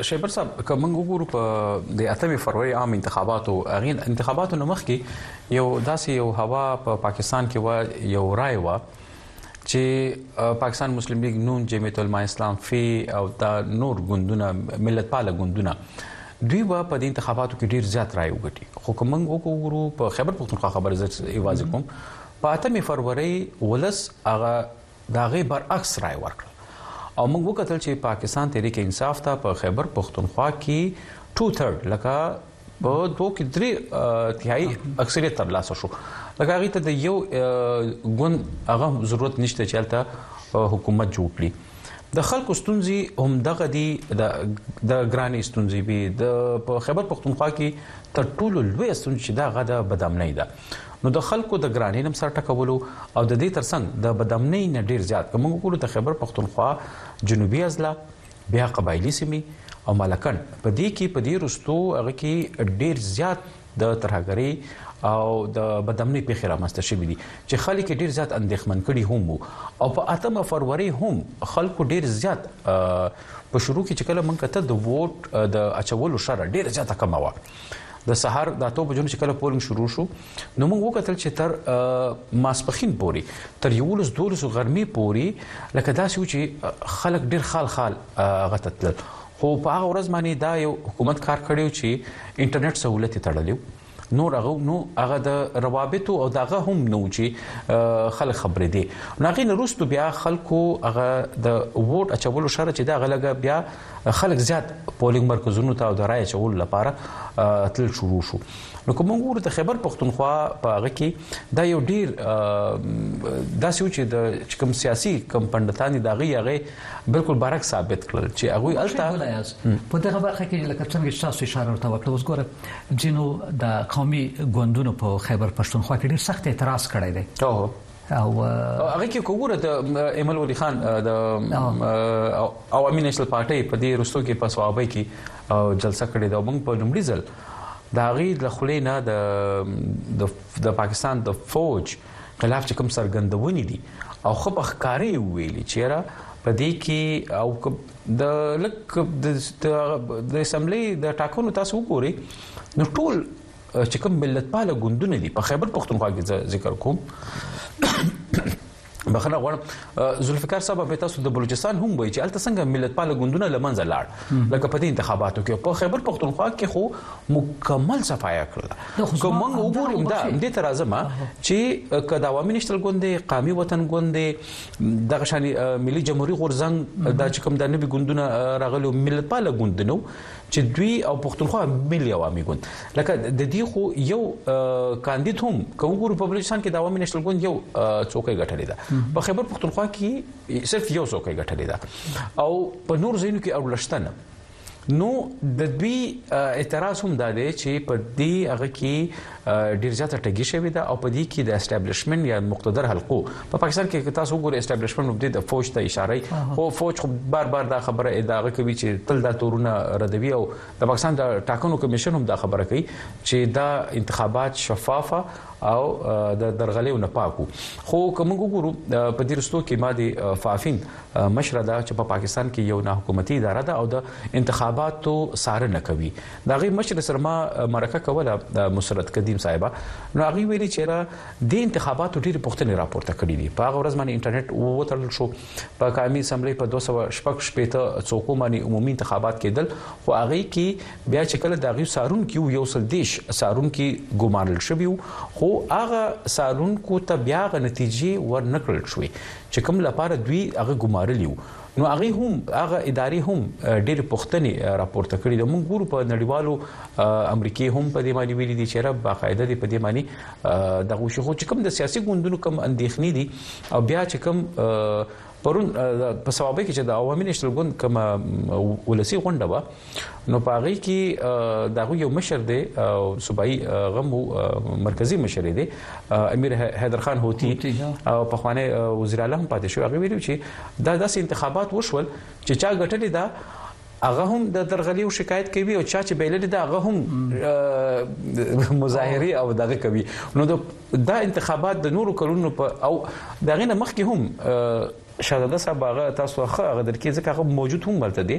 S8: شیبر صاحب که موږ وګورو په د اتمې فروری عام انتخاباتو غین انتخاباتو نو مخ کې یو داسې یو هوا په پاکستان کې و یو رائے و چې پاکستان مسلم لیگ نون جمعیت علماء اسلام فی او دا نور ګوندونه ملت پاله ګوندونه دوی به په دې انتخاباتو کې ډیر زیات رائے وګټي خو کوم وګورو په خیبر پښتونخوا خبره زه ایواز کوم په 8 فروری ولس هغه د هغې برعکس رای ورکړل او موږ وکتل چې پاکستان تحریک انصاف ته په خیبر پښتونخوا کې ټو تھرډ لکه په دوه کې درې تهایی اکثریت ترلاسه شو لکه هغه ته د یو ګوند هغه ضرورت نشته چې الته حکومت جوړ کړي د خلکو ستونزې هم دغه دي د د ګرانې ستونزې به د خیبر پښتونخوا کې تر ټولو لوی ستونزې چې دا غدا بدامنۍ ده نو د خلکو د ګرانۍ نم سر ټکولو او د دې ترڅنګ د بدامنۍ نه ډیر زیات کوم ګورو د خیبر پښتونخوا جنوبي اضلاع بیا قبایلی سیمه او مالکن په دې کې په دې رستو هغه کې ډیر زیات د ترهګرۍ او د بدامنۍ پیښې رامنځته شوې دي چې خلک ډیر زیات اندېښمن کړي هم وو او په اتمه فروری هم خلکو ډیر زیات په شروع کې چې کله مونږ ته د ووټ د اچولو شر ډیر زیاته کمه وه د سهار د اتو بجو چې کله پولینګ شروع شو نو موږ وکتل چې تر ماسپخین پوري تر یو لس دولس غرمې پوري لکه داسې و چې خلک ډیر خال خال غتتل خو په هغه ورځ باندې دا یو حکومت کار کړیو چې انټرنیټ سہولت تړلیو نور هغه نو هغه د روابط او دغه هم نو چې خلک خبرې دي ناغې نرستو بیا خلکو هغه د ووټ اچولو شرط چې دا غلګه بیا خلک زیات پولینګ مرکزونو ته او د رای چولو لپاره تل شروع شو نو کوم ګورو د خیبر پښتونخوا په هغه کې دا یو ډیر داسې و چې د کوم سیاسي کم پندتان دا غي هغه بالکل برعکس ثابت کړل چې هغه
S4: الته په دغه برخه کې لکه څنګه تاسو اشاره ورته وکړه اوس ګوره جنو د قومي ګوندونو په خیبر پښتونخوا کې ډیر سخت اعتراض کړی دی
S8: او هغه کې کوګوره د ایمل ولی خان د عوامي نېشنل پارټي په دې رستو کې په سوابه کې جلسه کړې ده موږ په لومړي ځل دا غي د خلې نه د د پاکستان د فوج خلاف چې کوم سرګندونی دي او خو په ښکاری ویلي چیرې په دې کې او د لک د اسمبلی د ټاکنو تاسو وګورئ نو ټول چې کوم ملت پاله ګوندونه دي په خیبر پښتونخوا کې زه ذکر کوم بخنه غوړ ذوالفقار صاحب به تاسو د بلوچستان هم وایي چې الته څنګه ملت پاله ګوندونه لمنځه لاړ لکه په دې انتخاباتو کې په خیبر پښتونخوا کې خو مکمل صفایا کړل کوم وګورم دا د تر اعظم چې کدا عوامي نشتل ګوندې قامي وطن ګوندې د غشاني ملي جمهوریت غورزنګ دا چې کوم د نبي ګوندونه راغلو ملت پاله ګوندنو چې دوی او پښتونخوا ملي عوامي ګوند لکه د دې خو یو کاندید هم که وګورو په بلوچستان کې د عوامي نېشنل ګوند یو څوکۍ ګټلې ده په خیبر پښتونخوا کې صرف یو څوکۍ ګټلې ده او په نور ځینو کې اورلشتنه نو د دوی اعتراض هم دا دی چې په دې هغه کې ډیرزیاته ټګي شوې ده او په دې کې د اسټابلیشمنت یا مقتدر حلقو په پاکستان کې تاسو وګورئ اسټابلیشمنت مبدي د فوج ته اشاره خو فوج خو بار بار دا خبره ادعا کوي چې تل دا تورونه ردوي او د پاکستان د ټاکنو کمیشن هم دا خبره کوي چې دا انتخابات شفافه او د درغلیو نه پاکو خو کوم وګورو په دې رستو کې ماده فافین مشره دا چې په پاکستان کې یو نه حکومتي اداره ده او د انتخاباتو سارنه کوي د هغه مشر سره ما مرکه کوله مسرت قدیم صاحب نو هغه ویلي چې را د انتخاباتو ډېری پښتنې راپورته کړې دي په هغه ورځ باندې انټرنیټ ووتل شو په قومي اسمبلی په 216 شپېته څوکو باندې عمومي انتخابات کېدل خو هغه کې بیا چې کله داغي سارون کې یو سل دیش سارون کې ګمارل شوی خو هغه سارون کو ته بیا غ نتیجې ورنکړل شوې چې کوم لپاره دوی هغه ګمارلی وو نو هغه هم هغه ادارې هم ډېر پښتني راپورته کړي د موږ ګورو په نړیوالو امریکای هم په دې باندې ویلي دي چې رب باقاعده دې په دې باندې دغه شو خو چې کوم د سیاسي ګوندونو کوم اندېښنې دي او بیا چې کوم پرون په سوابه کې چې د عوامي نشل ګوند کوم ولسی غونډه و نو په هغه کې د هغه یو مشر دی صوبایي غم مرکزی مشر دی امیر حیدر خان هوتی او په خوانه وزیر اعلی هم پاتې شو هغه ویلو چې دا داسې انتخابات وشول چې چا غټلې دا هغه هم د درغلیو شکایت کوي او چا چې بیلل دا هغه هم مظاهره او دغه کوي نو دا انتخابات د نورو کلونو په او دغه مخکې هم شهزاده صاحب هغه تاسو ښه هغه درکې ځکه هغه موجود هم ورته دی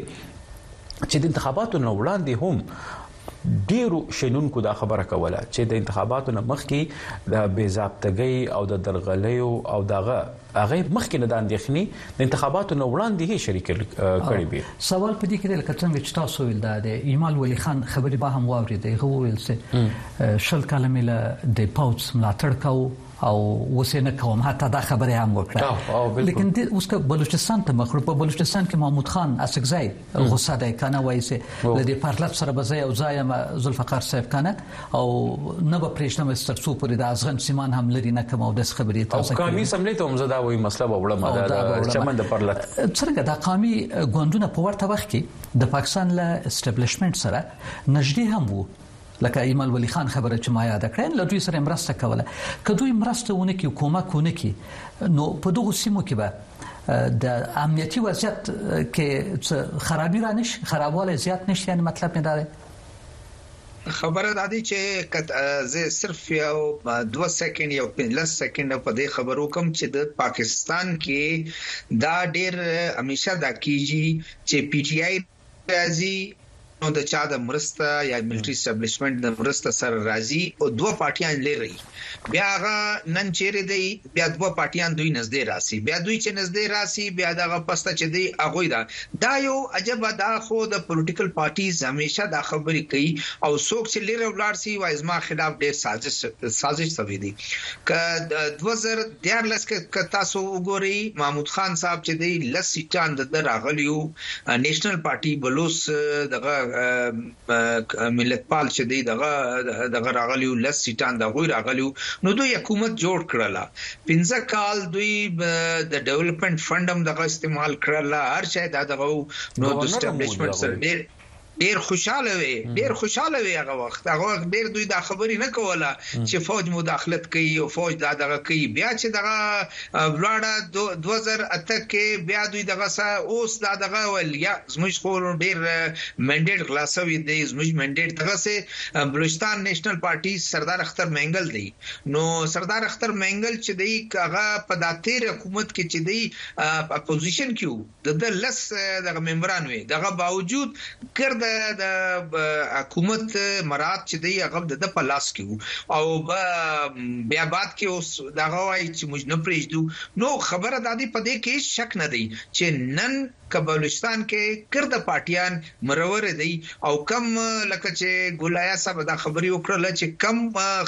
S8: چې د انتخاباتو نه وړاندې هم ډیرو شنونکو دا خبره کوله چې د انتخاباتو نه مخکې د بې ضابطګۍ او د درغلیو او دغه هغه مخکې نه د اندېښنې د انتخاباتو نه وړاندې هي شریک کړي به
S4: سوال په دې کې د کتنګ چې تاسو ویل دا دی ایمال ولی خان خبرې به هم واوري دی غو ویل چې شل کلمې له د پاوڅ ملاتړ کاوه او اوس نه کوم حتی دا خبره هم وکړه لیکن د اوس که بلوچستان ته مخړو په بلوچستان کې محمود خان اسکزای غوسه ده کنه وایي چې لدی پرلت سره به زه او زایم ذوالفقار صاحب کنه او نه به پرېښنم استرڅو پرې د ازغن سیمان هم لري نه کوم او د خبرې
S8: تاسو کوي قومي سملې ته هم زه دا وایي مسله وړم دا چمن د پرلت
S4: څنګه د قومي ګوندونه په ورته وخت کې د پاکستان له اسټابلیشمنت سره نږدې هم وو لکه ایمل ولی خان خبره چې ما یاد کړې له دوی سره مرسته کوله که دوی مرسته ونه کړي کومک ونه کړي نو په دغه سیمو کې به د امنیتي وضعیت کې خرابي را نش خرابواله زیات نشي یعنی مطلب مې دا دی
S5: خبره دا دی چې زه صرف یو 2 سکند یو 15 سکند په دې خبرو کوم چې د پاکستان کې دا ډېر همیشه دا کیږي چې پی ټی آی راځي نو د چا د مرسته یا ملټری اسټابلیشمنت د مرسته سره راځي او دوه پارټیان لري بیا هغه نن چیرې دی بیا دوه پارټیان دوی نږدې راسي بیا دوی چې نږدې راسي بیا دغه پسته چې دی هغه دا دا یو عجب دا خو د پولیټیکل پارټیز همیشه دا خبرې کوي او څوک چې لري ولاړ سي وای زما خلاف ډیر سازش سازش شوی دی ک 2014 کې تاسو وګورئ محمود خان صاحب چې دی لس سیټان د راغلیو نیشنل پارټي بلوڅ دغه ملتپال چې دی دغه دغه راغلیو لس سیټان د غوی راغلیو نو دوی حکومت جوړ کړل پنځه کال دوی د ډیولپمنٹ فند هم دغه استعمال کړل هر شاید دغه نو د اسټابلیشمنت سره ډیر ډیر خوشاله وي ډیر خوشاله وي هغه وخت هغه وخت ډیر دوی دا خبرې نه کوله چې فوج مداخلت کوي او فوج دا دغه کوي بیا چې دغه ولاړه 2008 کې بیا دوی دغه سا اوس دا دغه ول یا زموږ خو ډیر منډیټ غلاصوي دی زموږ منډیټ دغه سه بلوچستان نېشنل پارټي سردار اختر منګل دی نو سردار اختر منګل چې دی هغه په داتیر حکومت کې چې دی اپوزیشن کې د ده لس دغه ممبران وي دغه باوجود ګرد د حکومت مرات چې دی هغه د ده په لاس کې وو او به بیا بعد کې اوس دغه وایي چې موږ نه پرېږدو نو خبره دا دی په دې کې هیڅ شک نه دی چې نن که بلوچستان کې ګرد پارټیان مرورې دی او کم لکه چې ګولایا صاحب دا خبرې وکړله چې کم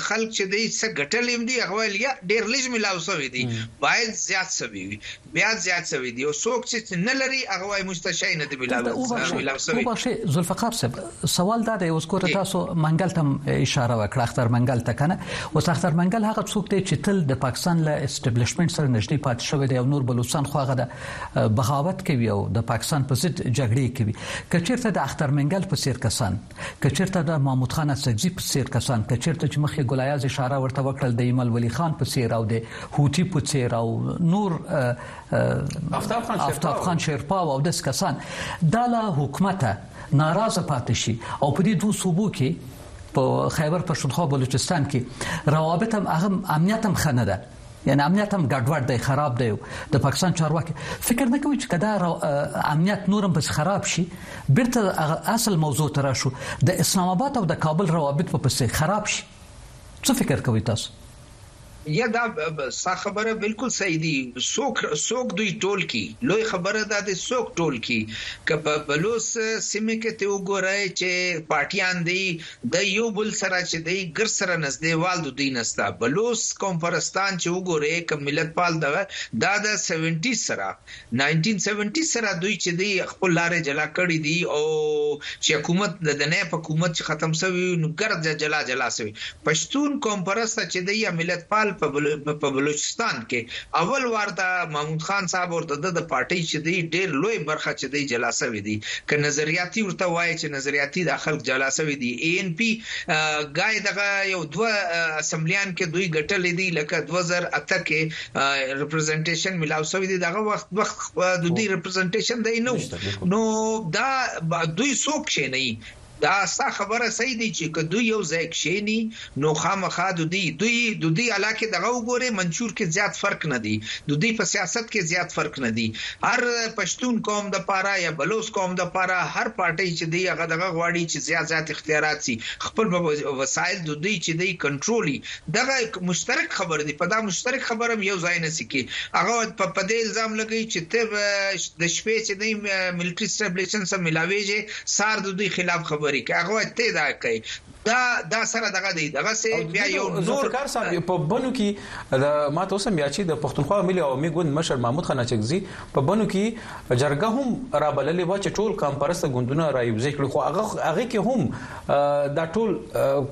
S5: خلک چې دی څه ګټلې هم دی هغه ویل یا ډېر لږ ملاو شوی دی باید زیات شوی وي بیا زیات سوی دی او څوک چی نه لری هغه وای موږ ته شی نه دی ملاو
S4: سوی. وبخښی ذوالفقار صاحب سوال دا دی اوس ګوره تاسو منګل ته هم اشاره وکړه اختر منګل ته کنه اوس اختر منګل هغه څوک دی چی تل د پاکستان له اسټبلشمنټ سره نږدې پاتې شوی دی او نور بلوڅان خو هغه د بغاوت کوي او د پاکستان په ضد جګړې کوي که چیرته د اختر منګل په څیر کسان که چېرته د محمود خان اڅکزي په څېر کسان، که چېرته چې مخکې ګل ایاز اشاره ورته وکړل، د ایمل ولي خان په څېر او د هوتي په څېر او نور
S8: افتاب خان
S4: شیرپا او داسې کسان دا له حکومته ناراضه پاتې شي او په دې دوه صوبو کې په خیبر پښتونخوا بلوچستان کې روابط هم هغه امنیت هم خنه ده یعنی امنیت هم ګډوډ دی خراب دی د پاکستان چارواکي فکر نه کوي چې کدا امنیت نورم پس خراب شي بیرته اصل موضوع تر شو د اسلام آباد او د کابل روابط په پسې خراب شي څه فکر کوي تاسو
S5: یا دا سا خبره بالکل صحیح دي سوک سوک دوی ټول کی لوی خبره ده د سوک ټول کی که په بلوس سیمه کې ته وګورای چې پارټیان دی دی يو بل سره چه دی ګر سره نزدی وال د دوی نه سته بلوس قوم پرستان چه وګوری که ملت پال دغه دا د سیونټیز سره ناینټین سیونټیز سره دوی چه دی خپل لاری جلا کړی دی او چه حکومت د د نیپ حکومت چه ختم سوی وی نو ګر جلا جلا سوی پشتون قوم پرسته چه دی یا ملت پال په بلوچستان کی اول وار ته محمود خان صاحب ورته د د پارټۍ چې دی ډیر لوی برخه چې دی جلا سوی دی که نظریاتی ورته وای چې نظریاتی دا خلک جلا سوی دی ای ان پی ګای دغه یو دوه اسمبلیان کې دوی ګټلې دی لکه 2008 کې ریپرزنټیشن ملاو سوی دی دغه وخت وخت د دوی ریپرزنټیشن دی نو نو دا دوی څوک شي نه دا ستا خبره صحیح دی چی که دوی یو ځای کښینی نو خامخا ددی دوی ددی الا کی دغه وګوری منشور کی زیات فرق ندی ددی په سیاست کی زیات فرق ندی هر پشتون قوم د پاره یا بلوڅ قوم د پاره هر پارټی چی دی هغه دغه غواړی چی زیات زیات اختیارات سی خپل به وسایل ددوی چی دی کنټرولی دغه مشترک خبره دی په دا مشترک خبره هم یو ځای نسی کی هغه په پدی الزام لګی چی ته د شپی چی دی ملټری سټبلیشن سره ملاویژی سار د دوی خلاف خبرې کوي هغه وایي ته دا کوي دا دا سره دغه دی دغه سه بیا یو نور
S8: کار صاحب په بنو کې د ماته اوسم بیا چې د پښتونخوا ملي او می ګوند مشر محمود خان چکزي په بنو کې جرګه هم را بللې و چې ټول کام پرسته ګوندونه را یوځای کړي خو هغه هغه کې هم دا ټول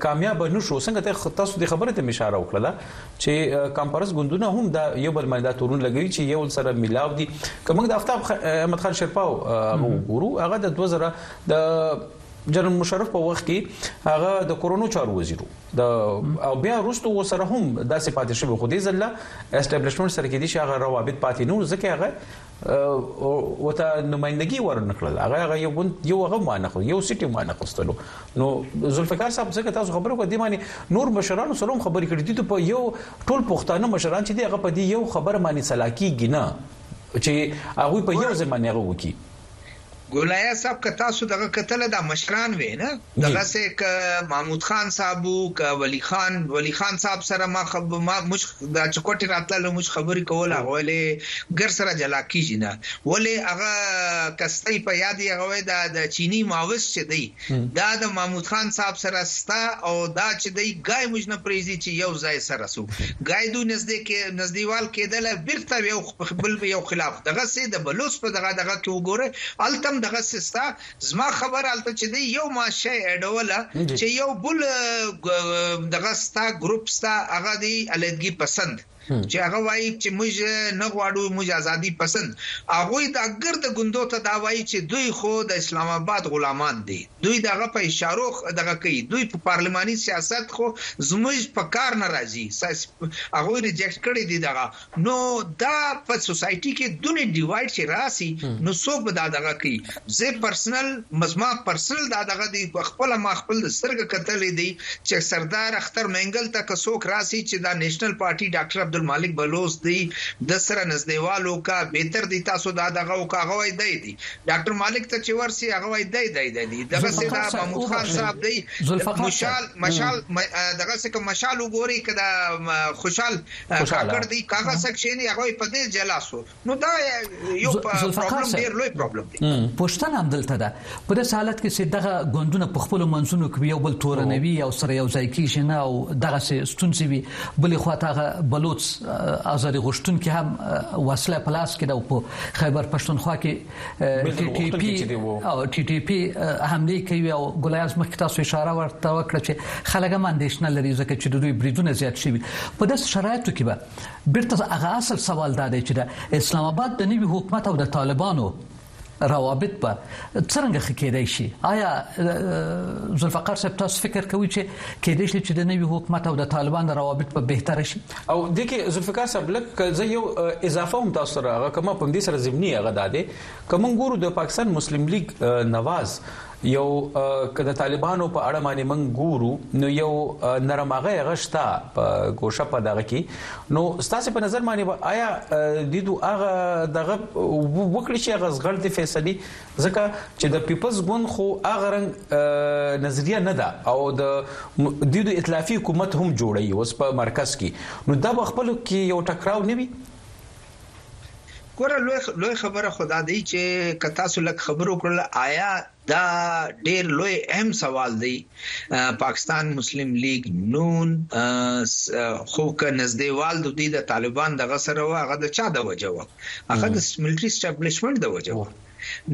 S8: کامیاب نشو څنګه ته تاسو د خبرې ته اشاره وکړه چې کمپرس ګوندونه هم دا یو بل باندې دا تورون لګوي چې یو سره ملاو دي کوم د افتاب احمد خان شرپاو ګورو هغه د 2000 د جنرال مشرف په وخت کې هغه د کورونو چارو وزیرو د او بیا وروسته و سره هم داسې پاتې شوی خو دې ځله اسټابلیشمنت سره کې دي چې هغه روابط پاتې نو ځکه هغه او ته نمائندګي ورنکړل هغه هغه یو ګوند یو هغه معنی خو یو سټي معنی خوستلو نو ذوالفقار صاحب څنګه تاسو خبرو کو دی معنی نور مشرانو سره خبرې کړې دي ته په یو ټول پښتانه مشران چې دی هغه په دې یو خبر معنی سلاکیږي نه چې هغه په یو ځمانه هغه وکی
S5: ګولایه صاحب که تاسو دغه کتله دا مشران وی نه دغه سه که محمود خان صاحب وو که ولی خان ولی خان صاحب سره ما خب ما مش دا چې کوټه راتله له مش خبرې کوله هغه له ګر سره جلا کیږي نه ولی هغه کستای په یاد یې هغه دا د چینی ماوس چې دی دا د محمود خان صاحب سره ستا او دا چې دی ګای مش نه پریزي چې یو ځای سره سو ګای دوی نزدې کې نزدیوال کېدل بیرته یو بل به یو خلاف دغه سه د بلوڅ په دغه دغه کې وګوره هلته هم دغه سه ستا زما خبر هلته چې دی یو ما شی اډوله چې یو بل دغه ستا ګروپ ستا هغه دی علیدګي پسند چې هغه وایي چې موږ نه غواړو موږ ازادي پسند هغه دا ګرد ګوندو ته دا وایي چې دوی خو د اسلام آباد غلامان دي دوی دغه په اشارو دغه کوي دوی په پارلماني سیاست خو زموږ په کار ناراضي هغه ریجیکټ کړی دی دغه نو دا په سوسايټي کې دونې ډيوايډ چې راسي نو څوک به دا دغه کوي زه پرسنل مزما پرسنل دا دغه دی په خپل ما خپل د سترګه کتلې دی چې سردار اختر مینګل ته که څوک راسي چې دا نېشنل پارټي ډاکټر عبدالمالک بلوڅ دی د سره نزدېوال وکا بهتر دی تاسو دا دغه وکا هغه وای دی دی ډاکټر مالک ته چې ورسي هغه وای دی دی دی دی دغه سي دا محمود خان صاحب دی مشال مشال دغه سي کوم مشال وګوري کدا خوشال کاکړ دی کاغه سکشن هغه په دې جلا سو نو دا یو پرابلم ډیر لوی پرابلم دی
S4: پښتنه هم دلته ده په دې حالت کې چې دغه غوندونه په خپل منځونو کې یو بل تورنوي او سره یو ځای کیږي نه او دغه ستونزې وي بلې خو هغه بلوچ ازادي غشتون کې هم وسله پلاس کې ده په خیبر پښتونخوا کې ټي ټي پی او ټي ټي پی حمله کوي او ګولایز مخکې تاسو اشاره ورته وکړه چې خلک هم اندیشنه لري ځکه چې د دوی بریدونه زیات شوي په داسې شرایطو کې به بیرته هغه اصل سوال دا دی چې د اسلام آباد د نوي حکومت او د طالبانو روابط به څنګه خکېدای شي آیا ذوالفقار صاحب تاسو فکر کوئ چې کېدای شي چې د نوي حکومت او د طالبان روابط به بهتر شي
S8: او د کې ذوالفقار صاحب لک زه یو اضافه هم تاسو سره هغه کومه په دې سره زمینی هغه داده کوم ګورو د پاکستان مسلم لیگ نواز یو کله طالبانو په اړه باندې من ګورو نو یو نرمغه غشتا په کوشه په دغه کې نو ستاسو په نظر باندې آیا د دوه هغه دغه وکړي چې هغه غلطي فیصله ځکه چې د پيپلز ګوند خو هغه رنګ نظریه نه ده او د دوی د ائتلافي حکومت هم جوړوي اوس په مرکز کې نو دا به خپلو کې یو ټکراو نه وي؟
S5: ګوره لوی لوی خبره خو دا دی چې که تاسو لږ خبرې وکړل آیا دا ډیر لوی اهم سوال دی پاکستان مسلم لیګ نون خو که نږدېوال د دې د طالبان دغه سره و هغه د چا د وجه و هغه د ملټری اسټابلیشمنت د وجه وو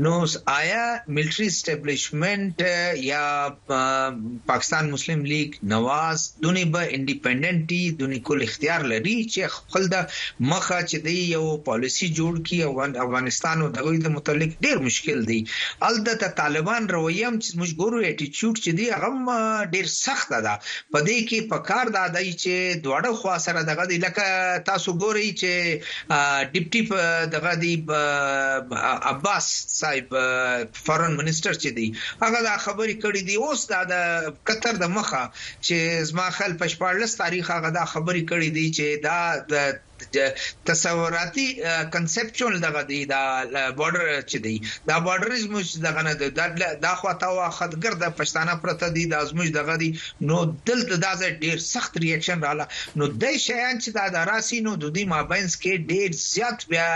S5: نو آیا ملټری اسټابلیشمنت یا پاکستان مسلم لیگ نواز دونی به انډیپندنت دي دونی کول اختیار لري چې خپل د مخه چې دی یو پالیسی جوړ کی او افغانستان او دغه د متعلق ډیر مشکل دی الته ته طالبان رویه هم چې موږ ګورو اټیټیوډ چې دی هغه ډیر سخت ده په دې کې په کار دا دی چې دواړه خوا سره دغه لکه تاسو ګورئ چې ډپټي دغه دی عباس صاحب فارن منسټر چې دی هغه دا خبرې کړې دي اوس دا د قطر د مخه چې زما خل په 14 تاریخ هغه دا خبرې کړې دي چې دا د تصوراتي کنسپچوال دغه دی دا بارډر چې دی دا بارډر زموږ دغه نه دا خواته واخد ګرده پښتانه پرته دی دا زموږ دغه دی نو دلته دا ځای ډیر سخت ریاکشن راله نو دی شیان چی دا دا راسی نو ددوی مابینځ کی ډیر زیات بیا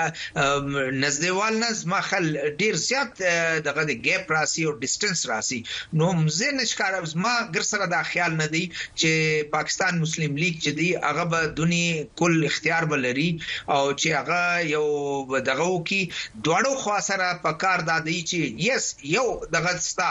S5: نزدی وال نه زما خیال ډیر زیات دغه دی ګیپ راسی او ډیسټنس راسی نو مزه نه ښکاره زما ګر سره دا خیال نه دی چی پاکستان مسلم لیګ چی دی هغه به دونی کل اختیار به لری او چی هغه یو دغه وکی دواړو خوا سره پکار دا دی چی یس یو دغه ستا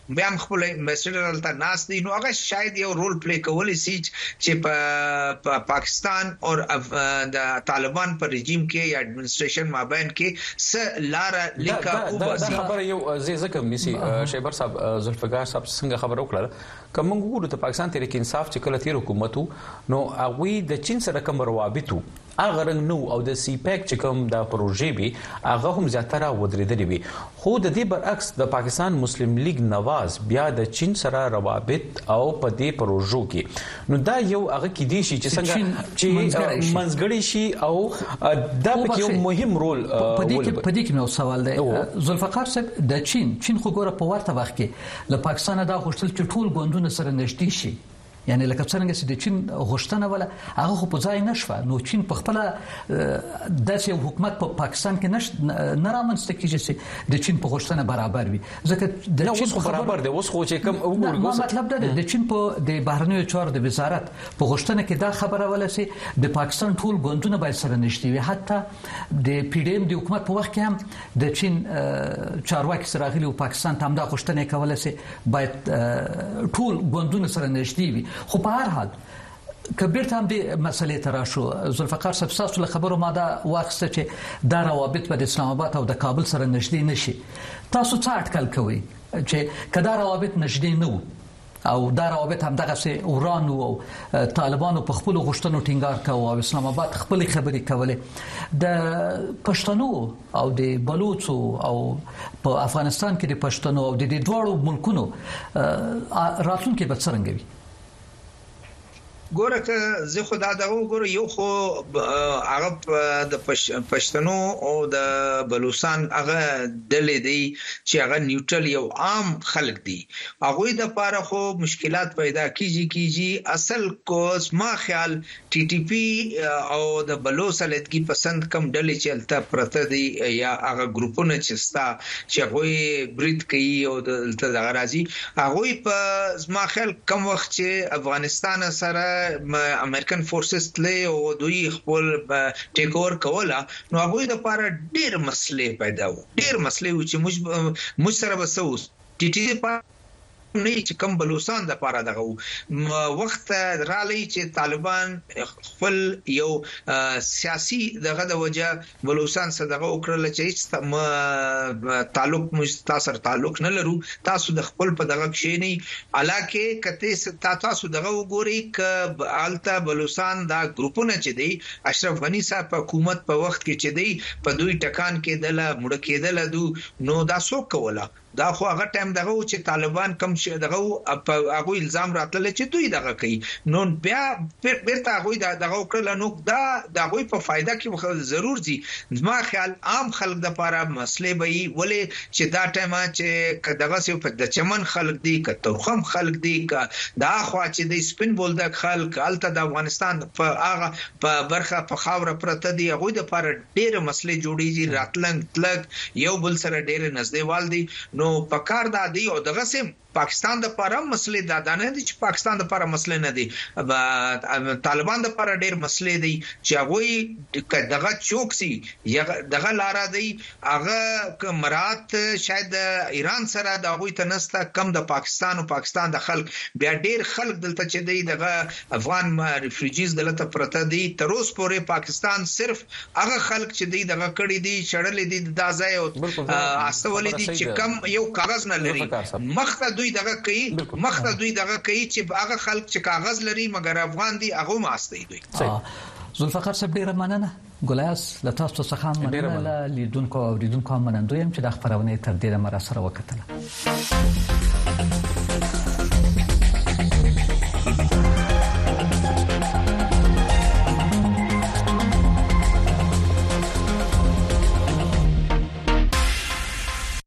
S5: بیا هم خپل امبیسډر هلته ناست دی نو هغه شاید یو رول پلی کولی سی چی په پاکستان او د طالبان په رژیم کی یا اډمنسټریشن مابین کی څه لاره
S8: لیکه وباسی. دا خبره یو ځای ځکه نیسی شیبر صاحب ذوالفقار صاحب چی څنګه خبره وکړله که موږ وګورو د پاکستان تحریک انصاف چی کله تیر حکومت وو نو هغوی د چین سره کوم روابط وو هغه رنګ نه وو او د سي پیک چې کوم دا پروژې وي هغه هم زیاتره ودرېدلې وي خو د دې برعکس د پاکستان مسلم لیګ نواز بیا د چین سره روابط او په دې پروژو کې نو دا یو هغه کې دی شي چې څنګه چې منځګړی شي او دا په یو مهم رول
S4: په دې کې په دې کې یو سوال دی ذوالفقار صاحب د چین چین خو ګوره په ورته وخت کې له پاکستانه دا غوښتل چې ټول ګوندونه سره نږدې شي یعنی لکه څنګه چې د چین غوښتنه ولا هغه خو په ځای نشوه نو چین په خپل داسې حکومت په پا پاکستان کې نش نه رامنځته کیږي چې د چین په غوښتنه برابر وي ځکه
S8: د چین په برابر دی اوس خو چې کم وګورګو
S4: مطلب دا دی د چین په د بهرنیو چارو د وزارت په غوښتنه کې دا خبره ولا چې د پاکستان ټول ګوندونه باید سره نشتی وي حتی د پی ډی ایم د حکومت په وخت کې هم د چین چارواکي سره غلي او پاکستان ته هم دا غوښتنه کوله چې باید ټول ګوندونه سره نږدې وي خو په هر حال که بیرته هم دې مسلې ته راشو ذوالفقار صاحب تاسو له خبرو ما دا واخسته چې دا روابط په اسلام آباد او د کابل سره نږدې نشي تاسو څه اټکل کوئ چې کدا روابط نږدې نه وو او دا روابط هم دغه سه وران وو طالبانو په خپل غشتنو ټینګار کاوه او اسلام آباد خپل خبرې کولې د پښتنو او د بلوڅو او په افغانستان کې د پښتنو او د دې دواړو ملکونو راتلونکي به څنګه وي
S5: ګوره که زه خو دا دغه وګورم یو خو هغه د پښتنو او د بلوچستان هغه ډلې دی چې هغه نیوټرل یو عام خلک دي هغه د پاره خو مشکلات پیدا کیږي کیږي اصل کوس ما خیال ټي ټي پي او د بلوڅ علیدګي پسند کوم ډلې چې هلته پرته دي یا هغه ګروپونه چې سته چې هغوی یې برید کوي او دلته دغه راځي هغوی په زما خیال کوم وخت چې افغانستان سره امریکن فورسز تلې او دوی خپل ټیک اور کوله نو هغوی د پاره ډیر مسلې پیدا وو ډیر مسلې وو چې موږ موږ سره بسو ټي ټي پي نه چې کوم بلوڅان د پاره دغه وو وخت رالی چې طالبان خپل یو سیاسي دغه د وجه بلوڅان سره دغه وکړل چې هیڅ تعلق مو تاسو سره تعلق نه لرو تاسو د خپل په دغه کې نه علاکه کته تاسو دغه وګوري ک الته بلوڅان دا ګروپونه چې دی اشرف غنی صاحب په حکومت په وخت کې چې دی په دوی ټکان کې دله مړ کېدل دو نو دا سو کوله دا خو هغه ټایم دغه وو چه طالبان کوم چه دغه وو په هغوی الزام راتللی چه دوی دغه کوی نو بیا بیرته هغوی دا دغه وکړله نو دا دهغوی په فایده کی ضرور ځی زما خیال عام خلک دپاره مسله به یی ولی چه دا ټایم چه که دغسی په دچمن خلک دی که تورخم خلک دی که دا اخوا چه دی سپین بولدک خلک هلته دافغانستان په هغه برخه په خاوره پرته دی هغوی دپاره ډېر مسلې جوړېږي راتلنګ تلګ يو بل سره ډېر نزدې وال دي نو پکار دا دي او دغسې هم پاکستان د پاره هم مسلې دا دانه دي چې پاکستان د پاره مسلې نه دي طالبان د پاره ډېر مسلې دي چې هغوي که دغه چوک سي يا دغه لاره دي هغه که مراعت شايد ايران سره د هغوي ته نسته کم د پاکستان او پاکستان د خلک بيا ډېر خلک دلته چې دي دغه افغان ریفیوجیز دلته پرته دی تر اوس پورې پاکستان صرف هغه خلک چې دی دغه کړی دی شړلی دی دا ځای او استولی دی چې کم یو کاغذ نه لري مخته دوی دغه کوي مخته دوی دغه کوي چې هغه خلک چې کاغذ لري مګر افغان دی هغه ماسته دوی
S4: ذوالفقار صاحب ډیره مننه ګلاس له تاسو څخه هم مننه له لیدونکو او اوریدونکو هم منندوی یم چې دا خبرونه تر دې لمر سره وکټله